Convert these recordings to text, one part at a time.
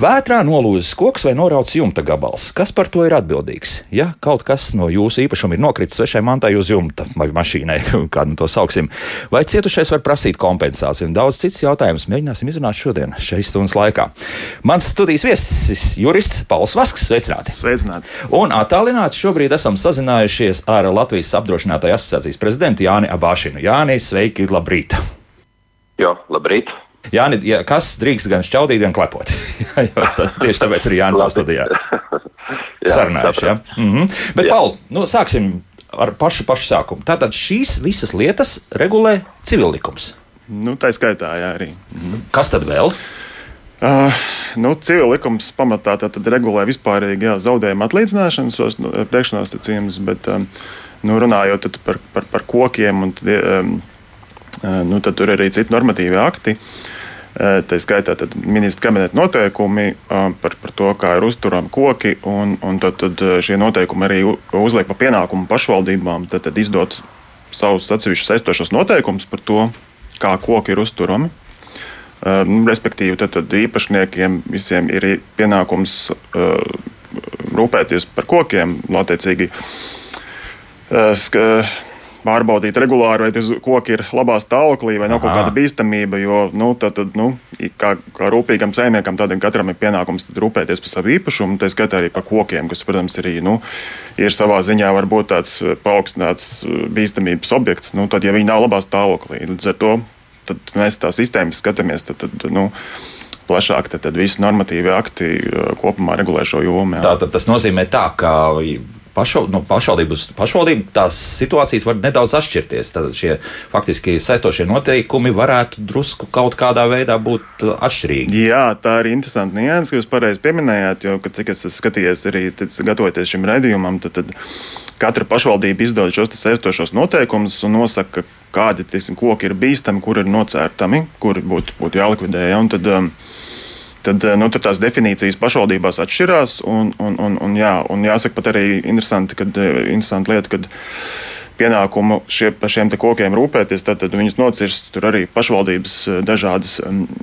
Vētrā nolūzis koks vai norauts jumta gabals. Kas par to ir atbildīgs? Ja kaut kas no jūsu īpašuma ir nokritis svešai mantai uz jumta vai mašīnai, kā nu to sauksim, vai cietušais var prasīt kompensāciju un daudz cits jautājums mēģināsim izrunāt šodien, šeit stundas laikā. Mans studijas viesis - jurists Pauls Vasks. Sveicināti! Sveicināti! Un attālināti šobrīd esam sazinājušies ar Latvijas apdrošinātāju asociācijas prezidentu Jāni Abāšinu. Jāni, sveiki, labrīt! Jā, labrīt! Jā, ja kas drīkst gan šķaudīt, gan klepot. Jā, tieši tāpēc arī Jānis Labi. studijā sarunājuši. Ja? Mm -hmm. Bet, Paul, nu, sāksim ar pašu, pašu sākumu. Tātad šīs visas lietas regulē civillikums. Nu, tā skaitā, jā, arī. Mhm. Kas tad vēl? Uh, nu, Civil likums pamatā tad regulē vispārīgi jā, zaudējumu atlīdzināšanas nu, priekšnosacījumus, bet um, nu, runājot par, par, par kokiem, un, tad, um, nu, tad tur ir arī citi normatīvi akti. Tā skaitā ministra kabineta noteikumi par, par to, kā ir uzturami koki, un, un tad, tad šie noteikumi arī uzliek pa pienākumu pašvaldībām tad, tad izdot savus atsevišķus saistošos noteikumus par to, kā koki ir uzturami. Respektīvi, tad, tad īpašniekiem visiem ir pienākums rūpēties par kokiem, attiecīgi pārbaudīt regulāri, vai tas koks ir labā stāvoklī, vai nav Aha. kaut kāda bīstamība. Jo nu, tad, tad, nu, kā, kā rūpīgam saimniekam, tādam katram ir pienākums rūpēties par savu īpašumu, tā skaitā arī par kokiem, kas, protams, arī nu, ir savā ziņā varbūt tāds paaugstināts bīstamības objekts. Nu, tad, ja viņi nav labā stāvoklī, līdz ar to mēs tā sistēmas skatāmies. Tad, tad, nu, plašāk, tad, tad visi normatīvi akti kopumā regulē šo jomu. Tā, tas nozīmē, tā, ka pašval, no pašvaldību uz pašvaldību tās situācijas var nedaudz atšķirties. Tad šie faktiski saistošie noteikumi varētu drusku kaut kādā veidā būt atšķirīgi. Jā, tā ir interesanta nianses, ka jūs pareizi pieminējāt, jo, kad, cik es esmu skatījies arī gatavoties šim raidījumam, tad, tad katra pašvaldība izdod šos saistošos noteikumus un nosaka, kādi tiksim, koki ir bīstami, kur ir nocērtami, kuri būtu, būtu jālikvidē. Ja? Un tad, um, tad nu, tās definīcijas pašvaldībās atšķirās. Un, un, un, un, jā, un jāsaka, pat arī interesanti, kad, interesanti lieta, kad pienākumu šie, par šiem kokiem rūpēties, tad, tad viņus nocirst. Tur arī pašvaldības dažādas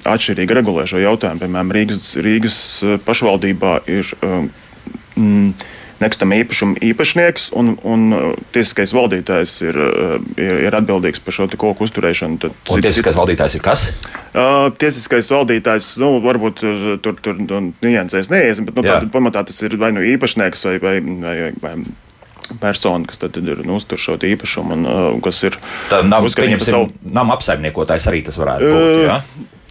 atšķirīgi regulē šo jautājumu. Piemēram, Rīgas, Rīgas pašvaldībā ir. Mm, nekustamā īpašuma īpašnieks un, un tiesiskais valdītājs ir, ir, ir atbildīgs par šo koku uzturēšanu. Tad, un tiesiskais valdītājs ir kas? Uh, tiesiskais valdītājs, nu, varbūt uh, tur, tur nu, niansēs neiesim, bet nu, tā, pamatā tas ir vai nu īpašnieks vai, vai, vai, vai persona, kas tad ir nu, uztur šo īpašumu, un uh, kas ir. Tā nav, uzskatīts savu nama apsaimniekotājs arī tas varētu būt. Uh, ja?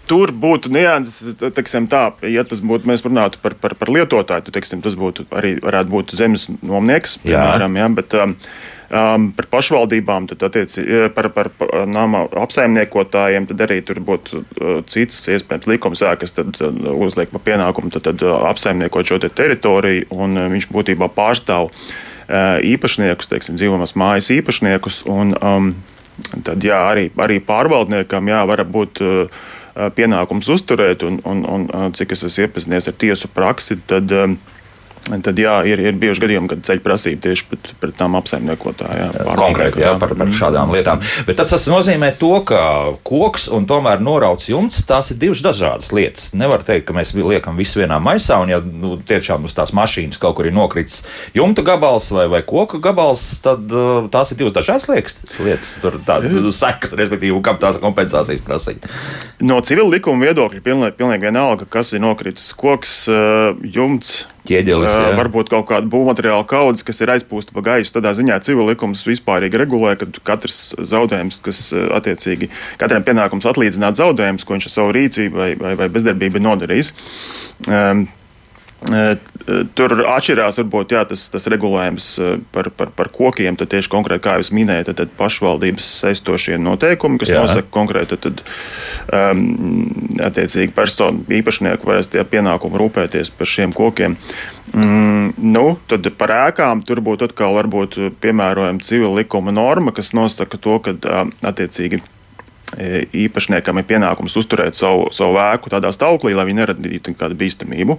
tur būtu nianses, teiksim, tā, ja tas būtu, mēs runātu par, par, par lietotāju, tad teiksim, tas būtu arī varētu būt zemes nomnieks, piemēram, jā. Ja, bet, um, um, par pašvaldībām, tad attieci, par, par, par nama apsaimniekotājiem, tad arī tur būtu uh, cits iespējams likums, kas tad uh, uzliek pa pienākumu tad, tad, uh, apsaimniekot šo te teritoriju, un uh, viņš būtībā pārstāv uh, īpašniekus, teiksim, dzīvojamās mājas īpašniekus, un um, tad jā, arī, arī pārvaldniekam jā, var būt uh, pienākums uzturēt, un, un, un cik es esmu iepazinies ar tiesu praksi, tad Tad jā, ir, ir bijuši gadījumi, kad ceļ prasība tieši pret, pret tām apsaimniekotājām. Konkrēti jā, par, par šādām lietām. Bet tas nozīmē to, ka koks un tomēr norauts jumts tās ir divas dažādas lietas. Nevar teikt, ka mēs liekam visu vienā maisā, un ja nu, tiešām uz tās mašīnas kaut kur ir nokritis jumta gabals vai, vai koka gabals, tad uh, tās ir divas dažādas liekas, lietas. Tur tādas sekas, respektīvi, kam tās kompensācijas prasīt. No civil likuma viedokļa pilnīgi, pilnīgi vienalga, kas ir nokritis koks, uh, jumts ķieģelis. Jā. Varbūt kaut kāda būvmateriāla kaudze, kas ir aizpūsta pa gaisu. Tādā ziņā civil likums vispārīgi regulē, ka katrs zaudējums, kas attiecīgi katram pienākums atlīdzināt zaudējumus, ko viņš ar savu rīcību vai, vai, vai bezdarbību nodarījis. Um, Tur atšķirās varbūt jā, tas, tas regulējums par, par, par kokiem. Tad tieši konkrēti, kā jūs minējāt, tad, tad pašvaldības saistošie noteikumi, kas jā. nosaka konkrēti, tad um, attiecīgi personu īpašnieku varēs tie pienākumi rūpēties par šiem kokiem. Mm, nu, tad par ēkām tur būtu atkal varbūt piemērojama civila likuma norma, kas nosaka to, ka attiecīgi E, īpašniekam ir pienākums uzturēt savu, savu ēku tādā stāvoklī, lai viņi neradītu nekādu bīstamību.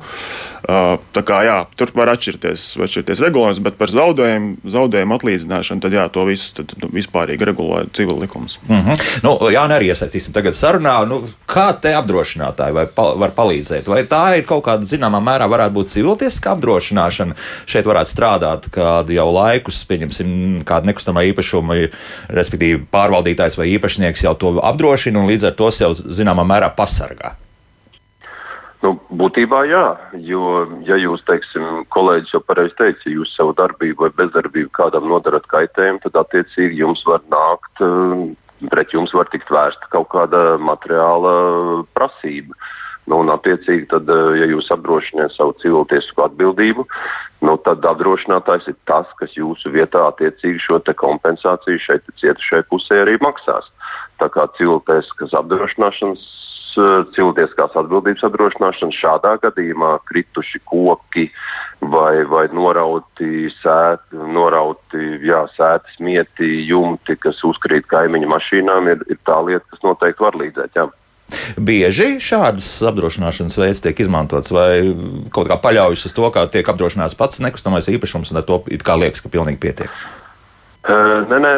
Tā kā jā, tur var atšķirties, atšķirties regulējums, bet par zaudējumu, zaudējumu atlīdzināšanu tad jā, to visu tad, nu, vispārīgi regulē civil likums. Mm -hmm. nu, jā, arī iesaistīsim tagad sarunā. Nu, kā te apdrošinātāji vai pa, var palīdzēt? Vai tā ir kaut kāda zināmā mērā varētu būt civiltiesiska apdrošināšana? Šeit varētu strādāt kādu jau laikus, pieņemsim, kādu nekustamā īpašumu, respektīvi pārvaldītājs vai īpašnieks jau to apdrošina un līdz ar to sev zināmā mērā pasargā? Nu, būtībā jā, jo, ja jūs, teiksim, kolēģis jau pareizi teica, ja jūs savu darbību vai bezdarbību kādam nodarat kaitējumu, tad attiecīgi jums var nākt, eh, pret jums var tikt vērsta kaut kāda materiāla prasība. Nu, un, attiecīgi, tad, eh, ja jūs apdrošināt savu civiltiesku atbildību, nu, tad apdrošinātājs ir tas, kas jūsu vietā attiecīgi šo kompensāciju šeit cietušai pusē arī maksās. Tā kā civiltieskas apdrošināšanas eh, cilvēciskās atbildības apdrošināšana šādā gadījumā krituši koki vai, vai norauti, sēt, norauti jā, sētas, mieti, jumti, kas uzkrīt kaimiņu mašīnām, ir, ir tā lieta, kas noteikti var līdzēt. Jā. Bieži šādas apdrošināšanas veids tiek izmantots, vai kaut kā paļaujas uz to, ka tiek apdrošināts pats nekustamais īpašums, un ar to it kā liekas, ka pilnīgi pietiek. Nē, nē,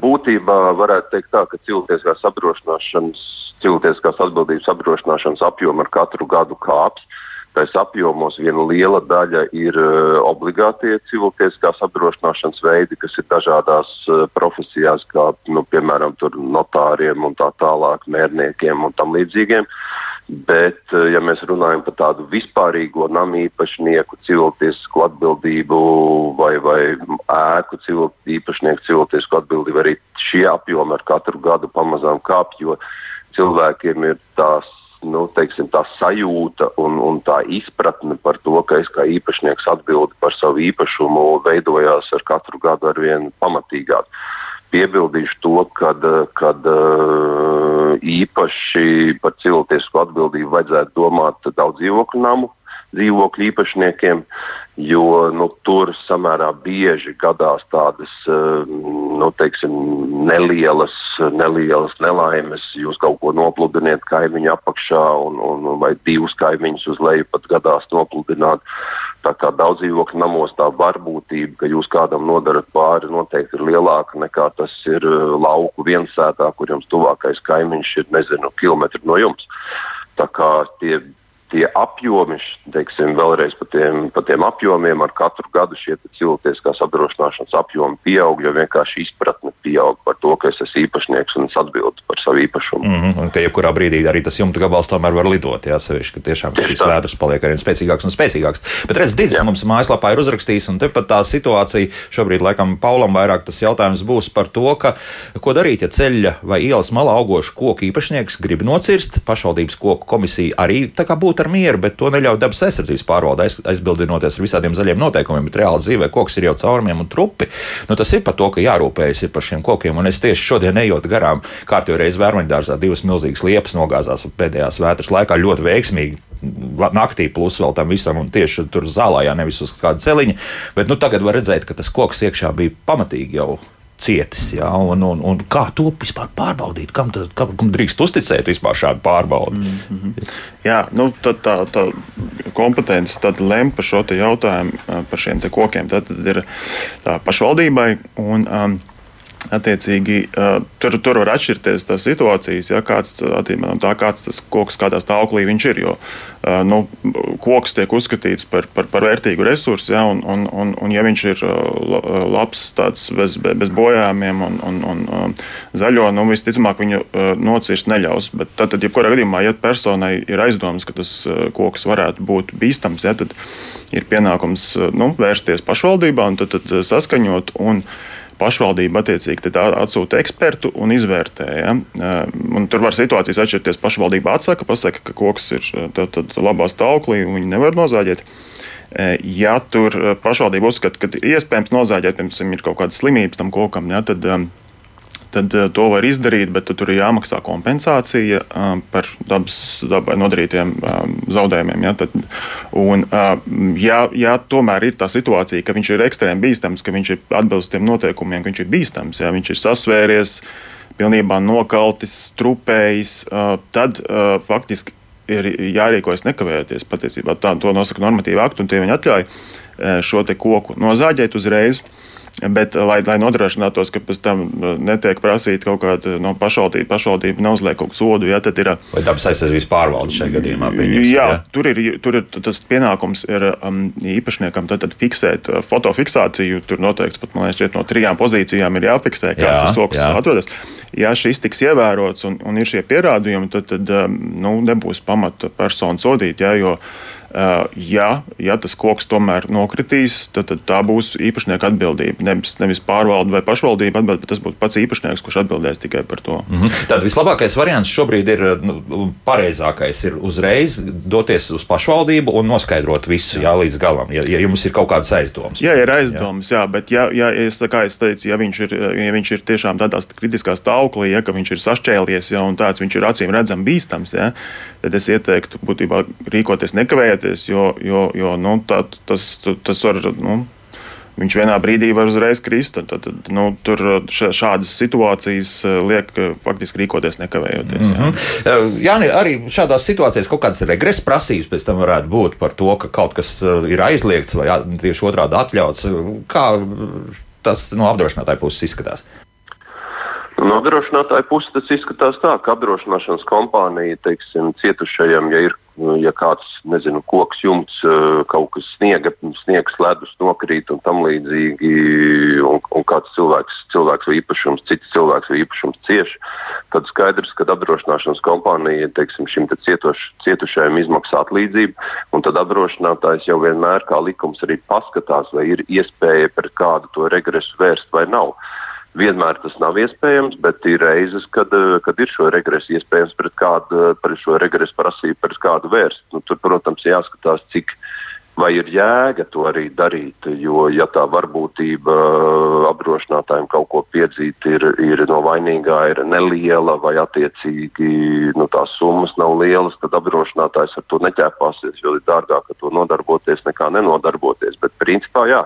būtībā varētu teikt tā, ka cilvēciskās apdrošināšanas, cilvēciskās atbildības apdrošināšanas apjoma ar katru gadu kāps. Uh, tais apjomos viena liela daļa ir uh, obligātie cilvēciskās apdrošināšanas veidi, kas ir dažādās uh, profesijās, kā nu, piemēram notāriem un tā tālāk, mērniekiem un tam līdzīgiem. Bet, uh, ja mēs runājam par tādu vispārīgo namu īpašnieku cilvēcisku atbildību vai, vai ēku civil, īpašnieku cilvēcisku atbildību, arī šie apjomi ar katru gadu pamazām kāpj, jo cilvēkiem ir tās nu, teiksim, tā sajūta un, un tā izpratne par to, ka es kā īpašnieks atbildu par savu īpašumu, veidojās ar katru gadu ar vien pamatīgāk. Piebildīšu to, ka īpaši par cilvēcisku atbildību vajadzētu domāt daudz dzīvokļu namu dzīvokļu īpašniekiem, jo nu, tur samērā bieži gadās tādas eh, nu, teiksim, nelielas, nelielas nelaimes. Jūs kaut ko nopludiniet kaimiņu apakšā, un, un, vai divus kaimiņus uz leju pat gadās nopludināt. Tā kā daudz dzīvokļu namos tā varbūtība, ka jūs kādam nodarat pāri, noteikti ir lielāka nekā tas ir eh, lauku viensētā, kur jums tuvākais kaimiņš ir nezinu, kilometru no jums. Tā kā tie tie apjomi, teiksim, vēlreiz par tiem, par tiem apjomiem, ar katru gadu šie cilvēciskās apdrošināšanas apjomi pieaug, jo vienkārši izpratne pieaug par to, ka es esmu īpašnieks un es atbildu par savu īpašumu. Mm -hmm, un ka jebkurā brīdī arī tas jumta gabals tomēr var lidot, jā, sevišķi, ka tiešām šīs vētras paliek arvien spēcīgāks un spēcīgāks. Bet redz, Digis mums mājaslapā ir uzrakstījis, un tepat tā situācija šobrīd, laikam, Paulam vairāk tas jautājums būs par to, ka, ko darīt, ja ceļa vai ielas malā augošu koku īpašnieks grib nocirst, pašvaldības koku komisija arī tā kā būtu būt ar mieru, bet to neļauj dabas aizsardzības pārvalde, aiz, aizbildinoties ar visādiem zaļiem noteikumiem. Bet reāli dzīvē koks ir jau caurumiem un trupi. Nu, tas ir par to, ka jārūpējas par šiem kokiem. Un es tieši šodien ejot garām, kārtībā reizē vērmaņdārzā divas milzīgas liepas nogāzās pēdējās vētras laikā ļoti veiksmīgi naktī, plus vēl tam visam, un tieši tur zālājā, nevis uz kāda celiņa. Bet nu, tagad var redzēt, ka tas koks iekšā bija pamatīgi jau cietis. Ja, un, un, un kā to vispār pārbaudīt? Kam, tad, kam, kam drīkst uzticēt vispār šādu pārbaudi? Mm -hmm. Jā, nu, tad tā, tā kompetence tad lem par šo jautājumu, par šiem kokiem. Tad, tad ir pašvaldībai. Un, um, Attiecīgi, tur, tur var atšķirties tās situācijas, ja kāds, no tā, kāds tas koks, kādā stāvoklī viņš ir. Jo nu, koks tiek uzskatīts par, par, par vērtīgu resursu, ja, un, un, un, un ja viņš ir labs, tāds bez, bez bojājumiem un, un, un zaļo, nu, visticamāk viņu nocirst neļaus. Bet tad, tad jebkurā gadījumā, ja personai ir aizdomas, ka tas koks varētu būt bīstams, ja, tad ir pienākums nu, vērsties pašvaldībā un tad, tad saskaņot. Un, pašvaldība attiecīgi atsūta ekspertu un izvērtē. Ja? Un tur var situācijas atšķirties. Pašvaldība atsaka, pasaka, ka koks ir tad, tad labā stāvoklī un viņi nevar nozāģēt. Ja tur pašvaldība uzskata, ka iespējams nozāģēt, piemēram, ir kaut kādas slimības tam kokam, ja, tad tad uh, to var izdarīt, bet tur ir jāmaksā kompensācija uh, par dabas dabai nodarītiem uh, zaudējumiem. Ja, tad, un, ja, ja tomēr ir tā situācija, ka viņš ir ekstrēmi bīstams, ka viņš ir atbilst tiem noteikumiem, ka viņš ir bīstams, ja viņš ir sasvēries, pilnībā nokaltis, trupējis, tad faktiski ir jārīkojas nekavējoties. Patiesībā tā, to nosaka normatīva akta, un tie viņi atļauj šo koku nozāģēt uzreiz. Bet, lai, lai nodrošinātos, ka pēc tam uh, netiek prasīta kaut kāda no pašvaldība, pašvaldība neuzliek kaut kādu sodu, ja, tad ir. Uh, vai dabas aizsardzības pārvalde šajā gadījumā? Jā, ja? tur ir, tur ir tas pienākums ir um, īpašniekam tad, tad fiksēt fotofiksāciju. Tur noteikti pat, man liekas, no trijām pozīcijām ir jāfiksē, kāds jā, tas lokus atrodas. Ja šis tiks ievērots un, un ir šie pierādījumi, tad, tad um, nu, nebūs pamata personu sodīt. Ja, jo, Uh, ja, ja tas koks tomēr nokritīs, tad, tad tā būs īpašnieka atbildība. Nevis, nevis pārvalde vai pašvaldība atbild, bet tas būs pats īpašnieks, kurš atbildēs tikai par to. Mm -hmm. Tad vislabākais variants šobrīd ir nu, pareizākais ir uzreiz doties uz pašvaldību un noskaidrot visu jā. Jā, līdz galam, ja, ja jums ir kaut kādas aizdomas. Jā, ir aizdomas, jā, jā bet ja, ja, es, kā es teicu, ja viņš ir, ja viņš ir tiešām tādā kritiskā stāvoklī, ja viņš ir sašķēlies ja, un tāds viņš ir acīm redzami bīstams, ja, tad es ieteiktu būtībā rīkoties nekavējoties, jo, jo, jo nu, tā, tas, tas var. Nu, viņš vienā brīdī var uzreiz krist. Tad, tad, nu, tur šādas situācijas eh, liek eh, faktiski rīkoties nekavējoties. Jā. Mm -hmm. Jā, arī šādās situācijās kaut kādas regresa prasības pēc tam varētu būt par to, ka kaut kas ir aizliegts vai tieši otrādi atļauts. Kā tas no apdrošinātāja puses izskatās? No apdrošinātāja puses tas izskatās tā, ka apdrošināšanas kompānija teiksim, cietušajam, ja ir ja kāds nezinu, koks jumts, eh, kaut kas sniega, sniegs, ledus nokrīt un tam līdzīgi, un, un kāds cilvēks, cilvēks vai īpašums, cits cilvēks vai īpašums cieš, tad skaidrs, ka apdrošināšanas kompānija teiksim, šim te cietoš, cietušajam izmaksā atlīdzību, un tad apdrošinātājs jau vienmēr, kā likums arī paskatās, vai ir iespēja pret kādu to regresu vērst vai nav. Vienmēr tas nav iespējams, bet ir reizes, kad, eh, kad ir šo regresu iespējams pret kādu, pret šo regresu prasību, pret kādu vērst. Nu, tur, protams, jāskatās, cik vai ir jēga to arī darīt. Jo, ja tā varbūtība eh, apdrošinātājiem kaut ko piedzīt ir, ir no vainīgā, ir neliela, vai attiecīgi nu, tās summas nav lielas, tad apdrošinātājs ar to neķēpāsies, jo ir dārgāk ar to nodarboties nekā nenodarboties. Bet principā jā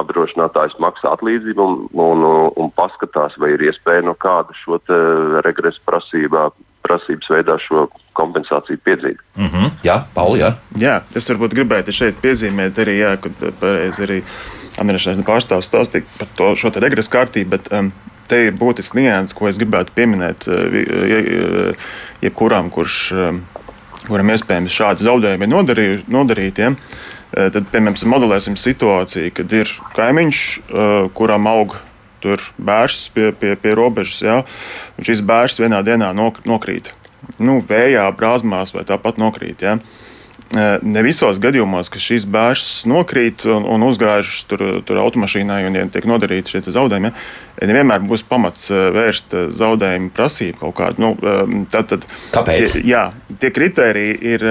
apdrošinātājs maksā atlīdzību un, un, un paskatās, vai ir iespēja no kāda šo regresu prasībā, prasības veidā šo kompensāciju piedzīt. Mm -hmm. Jā, Pauli, jā. jā, es varbūt gribētu šeit piezīmēt arī, jā, ka pareizi arī administrācijas pārstāvs stāstīja par to, šo regresu kārtību. Bet, um, Te ir būtisks nianses, ko es gribētu pieminēt uh, jebkuram, kurš, kuram iespējams šādi zaudējumi ir nodarīti. Ja? Eh, tad, piemēram, modelēsim situāciju, kad ir kaimiņš, eh, kuram aug tur bērns pie, pie, pie robežas, ja, un šis bērns vienā dienā nokrīt. Nu, vējā, brāzmās vai tāpat nokrīt. Ja. Eh, ne visos gadījumos, ka šīs bērns nokrīt un, un uzgājušas tur, tur automašīnai un ja tiek nodarīti šie zaudējumi, ja, nevienmēr būs pamats vērst zaudējumu prasību kaut kādu. Nu, tad, tad, Kāpēc? Tie, jā, tie kriteriji ir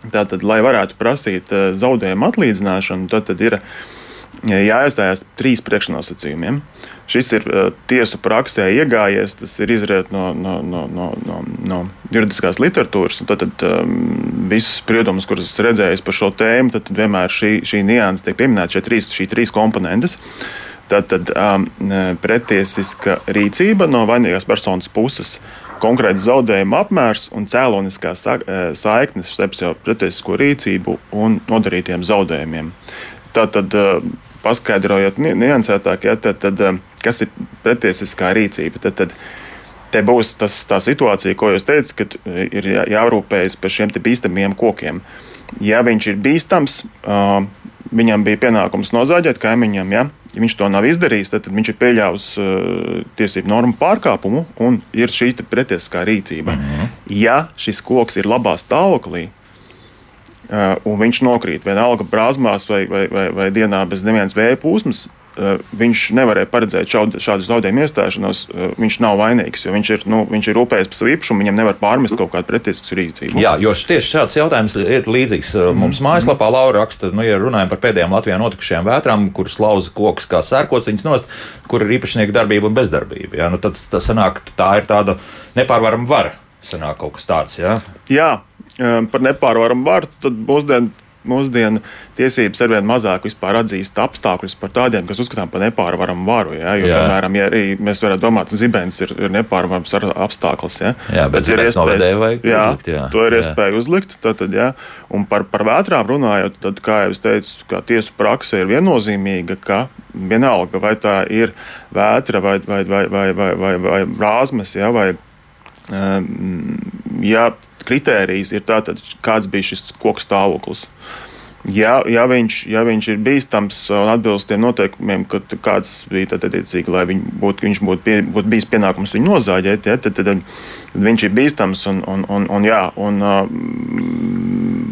Tātad, lai varētu prasīt zaudējumu atlīdzināšanu, tad, tad ir eh, jāiestājas trīs priekšnosacījumiem. Šis ir uh, tiesu praksē iegājies, tas ir izriet no, no, no, no, no, no juridiskās literatūras. Tad, tad um, visus spriedumus, kurus esmu redzējis par šo tēmu, tad, tad vienmēr šī, šī nianses tiek pieminēta šie trīs, šī trīs komponentes. Tātad um, pretiesiska rīcība no vainīgās personas puses konkrēts zaudējuma apmērs un cēloniskā e, saikne starp jau pretiesisko rīcību un nodarītiem zaudējumiem. Tātad, e, paskaidrojot niansētāk, ja, tad, tad, e, kas ir pretiesiskā rīcība, tad, tad te būs tas, tā situācija, ko jūs teicat, kad ir jārūpējas par šiem bīstamiem kokiem. Ja viņš ir bīstams, viņam bija pienākums nozāģēt kaimiņam. Ja? Ja viņš to nav izdarījis, tad, tad viņš ir pieļāvis uh, tiesību normu pārkāpumu un ir šī pretiesiskā rīcība. Mm -hmm. Ja šis koks ir labā stāvoklī, un viņš nokrīt vienalga brāzmās vai, vai, vai, vai dienā bez nevienas vēja plūsmas, viņš nevarēja paredzēt šādu, zaudējumu iestāšanos, viņš nav vainīgs. Viņš ir, nu, viņš ir rūpējies par savu īpašumu, viņam nevar pārmest kaut kādu pretestisku rīcību. Jā, jo tieši šāds jautājums ir līdzīgs. Mums mājaslapā Laura raksta, nu, ja runājam par pēdējām Latvijā notikušajām vētrām, kuras lauza koks kā sērkociņas nost, kur ir īpašnieka darbība un bezdarbība. Jā, nu, tad tas sanāk, tā ir tāda nepārvarama vara. Sanāk kaut kas tāds, jā? Jā, par nepārvaramu varu tad mūsdienu mūsdienu tiesības arvien mazāk atzīst apstākļus par tādiem, kas uzskatām par nepārvaramu varu. Ja? Jo, jā. piemēram, ja arī mēs varētu domāt, ka zibens ir, ir nepārvarams apstākļus. Ja? Jā, bet ir iespējas jā, uzlikt. Jā. To ir jā. iespēja uzlikt. Tātad, ja? Un par, par vētrām runājot, tad, kā jau es teicu, tiesu praksa ir viennozīmīga, ka vienalga vai tā ir vētra vai, vai, vai, vai, vai, vai, vai brāzmas, ja? vai um, ja kritērijs ir tātad, kāds bija šis koks stāvoklis. Ja, ja, viņš, ja viņš ir bīstams un atbilst tiem noteikumiem, kad kāds bija attiecīgi, lai būtu, viņš būtu, pie, būtu bijis pienākums viņu nozāģēt, ja, tad, tad, tad, viņš ir bīstams un, un, un, un, jā, un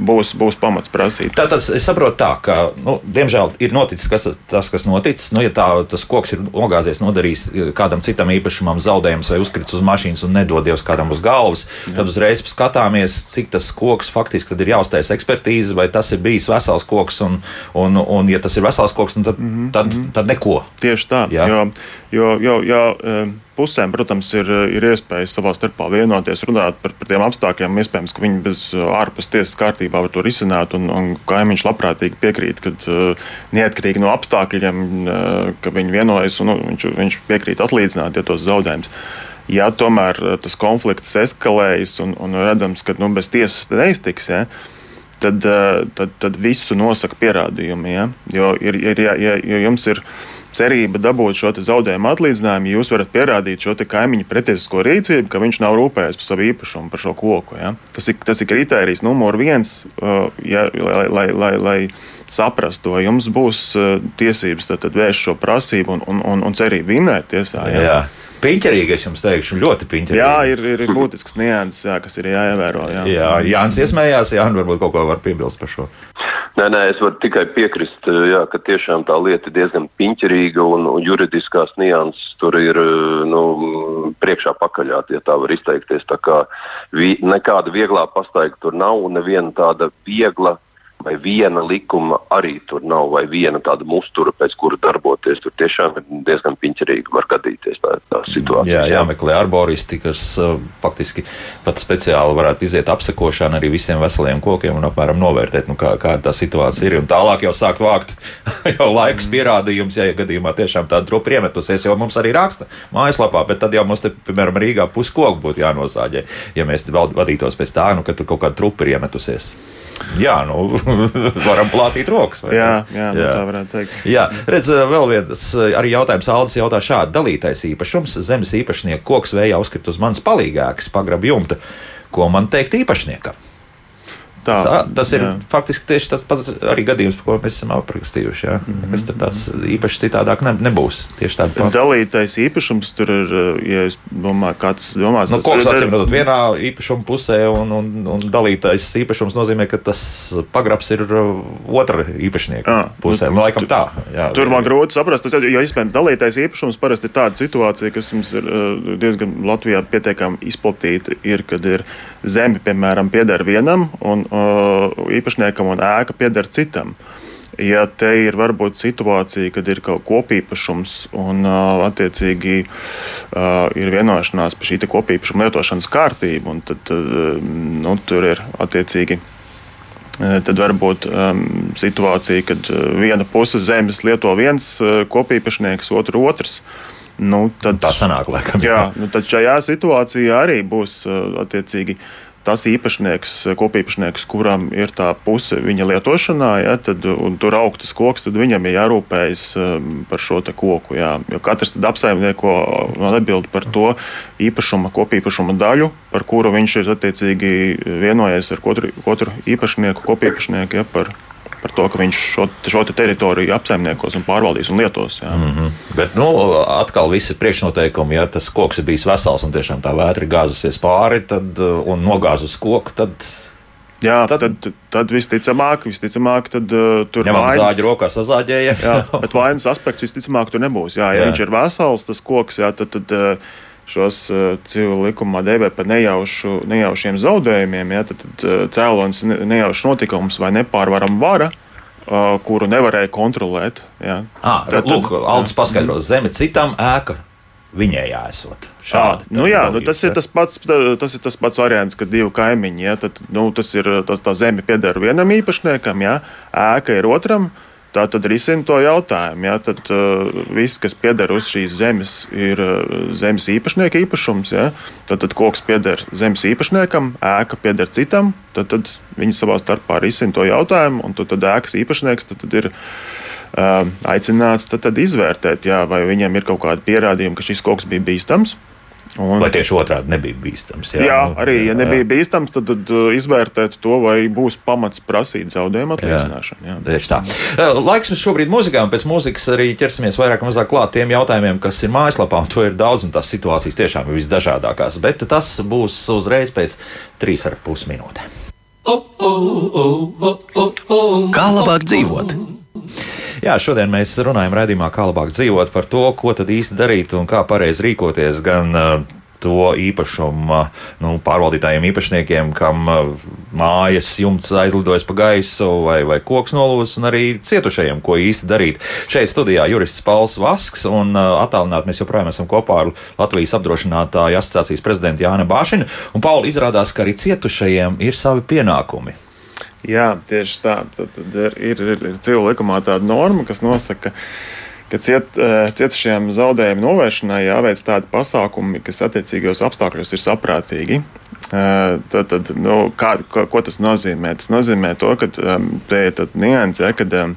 būs, būs pamats prasīt. Tātad es saprotu, tā, ka, nu, diemžēl, ir noticis kas, tas, kas noticis. Nu, ja tā, tas koks ir nogāzies, nodarījis eh, kādam citam īpašumam zaudējumus vai uzkrits uz mašīnas un nedodies kādam uz galvas, Jā. tad uzreiz skatāmies, cik tas koks faktiski ir jāuztais ekspertīze, vai tas ir bijis vesels koks. Un, un, un ja tas ir vesels koks, tad, mm -hmm. tad, tad neko. Tieši tā. Jā. Jo, jo, jo, jo, pusēm, protams, ir, ir iespējas savā starpā vienoties, runāt par, par tiem apstākļiem. Iespējams, ka viņi bez ārpus tiesas kārtībā var to risināt, un, un kaimiņš labprātīgi piekrīt, ka uh, neatkarīgi no apstākļiem, uh, ka viņi vienojas un nu, viņš, viņš piekrīt atlīdzināt ja tos zaudējumus. Ja tomēr tas konflikts eskalējas un, un redzams, ka nu, bez tiesas neiztiks, ja, tad, tad, tad visu nosaka pierādījumi. Ja? Jo, ir, ir, ja, ja, jo jums ir cerība dabūt šo zaudējumu atlīdzinājumu, jūs varat pierādīt šo kaimiņu pretiesisko rīcību, ka viņš nav rūpējies par savu īpašumu, par šo koku. Ja? Tas, ir, tas ir kriterijs numur viens, uh, ja, lai, lai, lai, lai saprastu, vai jums būs uh, tiesības tad, tad vērst šo prasību un, un, un, un cerību vinēt tiesā. Ja? Jā. Piņķerīgi, es jums teikšu, ļoti piņķerīgi. Jā, ir, ir, ir būtisks nianses, jā, kas ir jāievēro. Jā, jā Jānis iesmējās, Jā, varbūt kaut ko var piebilst par šo. Nē, nē, es varu tikai piekrist, jā, ka tiešām tā lieta ir diezgan piņķerīga un, juridiskās nianses tur ir nu, priekšā pakaļā, ja tā var izteikties. Tā kā vi, nekāda vieglā pastaiga tur nav un neviena tāda viegla vai viena likuma arī tur nav, vai viena tāda mustura, pēc kura darboties. Tur tiešām ir diezgan piņķerīgi var gadīties tā, tā situācija. Jā, jāmeklē arboristi, kas uh, faktiski pat speciāli varētu iziet apsekošanu arī visiem veseliem kokiem un apmēram novērtēt, nu, kā, kāda tā situācija ir. Un tālāk jau sākt vākt jau laiks pierādījums, ja, ja gadījumā tiešām tāda trupa iemetusies, jo mums arī raksta mājaslapā, bet tad jau mums te, piemēram, Rīgā puskoku būtu jānozāģē, ja mēs vadītos pēc tā, nu, ka tur kaut kāda trupa ir iemetusies. Jā, nu, varam plātīt rokas. Jā, jā, nu, jā. tā varētu teikt. Jā, redz, vēl viens arī jautājums. Aldis jautā šādi: dalītais īpašums, zemes īpašnieka koks vējā uzkrit uz manas palīgākas, pagrab jumta. Ko man teikt īpašniekam? Tā, tā, tas ir jā. faktiski tieši tas pats arī gadījums, ko mēs esam aprakstījuši. Jā. Mm -hmm. Kas tur tāds īpaši citādāk ne, nebūs. Tieši tāda pati. Dalītais īpašums tur ir, ja es domāju, kāds domās. Nu, koks acīm redzot vienā īpašuma pusē, un, un, un dalītais īpašums nozīmē, ka tas pagrabs ir uh, otra īpašnieka à, pusē. Nu, laikam tā. Jā, tur man grūti saprast, tas, jo, iespējams, dalītais īpašums parasti ir tāda situācija, kas mums ir uh, diezgan Latvijā pietiekami izplatīta, ir, kad ir zeme, piemēram, pieder vienam, un īpašniekam un ēka pieder citam. Ja te ir varbūt situācija, kad ir kaut kopīpašums un attiecīgi ir vienošanās par šī kopīpašuma lietošanas kārtību, tad nu, tur ir attiecīgi tad var būt um, situācija, kad viena puse zemes lieto viens kopīpašnieks, otru otrs. Nu, tad, tā sanāk, laikam. Jā, nu, tad šajā situācijā arī būs attiecīgi tas īpašnieks, kopīpašnieks, kuram ir tā puse viņa lietošanā, ja, tad, un tur augtas koks, tad viņam ir jārūpējas um, par šo koku. Jā. Jo katrs apsaimnieko atbild par to īpašuma, kopīpašuma daļu, par kuru viņš ir attiecīgi vienojies ar otru, otru īpašnieku, kopīpašnieku. Ja, par, par to, ka viņš šo, šo te teritoriju apsaimniekos un pārvaldīs un lietos. Jā. Mm -hmm. Bet, nu, atkal visi priekšnoteikumi, ja tas koks ir bijis vesels un tiešām tā vētra gāzusies pāri tad, un nogāzus koku, tad Jā, tad, tad, tad visticamāk, visticamāk tad, uh, tur Ņemam vainas- zāģi rokā, sazāģēja. Jā, bet vainas aspekts visticamāk tur nebūs. Jā, ja jā. viņš ir vesels, tas koks, jā, tad, tad uh, šos uh, civil likumā dēvē par nejaušu, nejaušiem zaudējumiem, jā, tad, tad uh, cēlonis ne- nejaušs notikums vai nepārvarama vara, uh, kuru nevarēja kontrolēt. Jā. À, Tad- lūk, Aldis paskaidros, zeme citam ēka viņai jāesot. Šādi. Nu, jā, nu, tas, ir ja? tas, pats, tas ir tas pats variants, kad divi kaimiņi. Ja, tad, nu, tas ir tas, tā zeme pieder vienam īpašniekam, ja, ēka ir otram. Tā tad risina to jautājumu. Ja, tad uh, viss, kas pieder uz šīs zemes, ir uh, zemes īpašnieka īpašums. Ja, tad, tad koks pieder zemes īpašniekam, ēka pieder citam. Tad, tad viņi savā starpā risina to jautājumu, un tad, tad ēkas īpašnieks tad, tad ir uh, aicināts tad, tad izvērtēt, jā, vai viņam ir kaut kādi pierādījumi, ka šis koks bija bīstams. Un, Vai tieši otrādi nebija bīstams? Jā, jā, nu, arī, ja jā. nebija bīstams, tad, tad uh, izvērtēt to, vai būs pamats prasīt zaudējumu atlīdzināšanu. Jā. Tieši tā. Eh, Laiks mums šobrīd mūzikā, un pēc mūzikas arī ķersimies vairāk vai mazāk klāt tiem jautājumiem, kas ir mājaslapā. un To ir daudz, un tās situācijas tiešām ir visdažādākās. Bet tas būs uzreiz pēc trīs ar pus minūtēm. Kā labāk dzīvot? Jā, šodien mēs runājam raidījumā, kā labāk dzīvot par to, ko tad īsti darīt un kā pareizi rīkoties gan uh, to īpašumu nu, pārvaldītājiem, īpašniekiem, kam uh, mājas jumts aizlidojas pa gaisu vai, vai koks nolūzis, un arī cietušajiem, ko īsti darīt. Šeit studijā jurists Pauls Vasks un uh, attālināti mēs joprojām esam kopā ar Latvijas apdrošinātāju asociācijas prezidentu Jānu Bāšinu. Un, Pauli, izrādās, ka arī cietušajiem ir savi pienākumi. Jā, tieši tā. Tad, tad ir, ir, ir, ir civil likumā tāda norma, kas nosaka, ka ciet, eh, cietušajiem zaudējumu novēršanai jāveic tādi pasākumi, kas attiecīgos apstākļos ir saprātīgi. Eh, Tad, tad, nu, kā, ko, ko tas nozīmē? Tas nozīmē to, ka em, te ir tāda nianse, ja, kad em,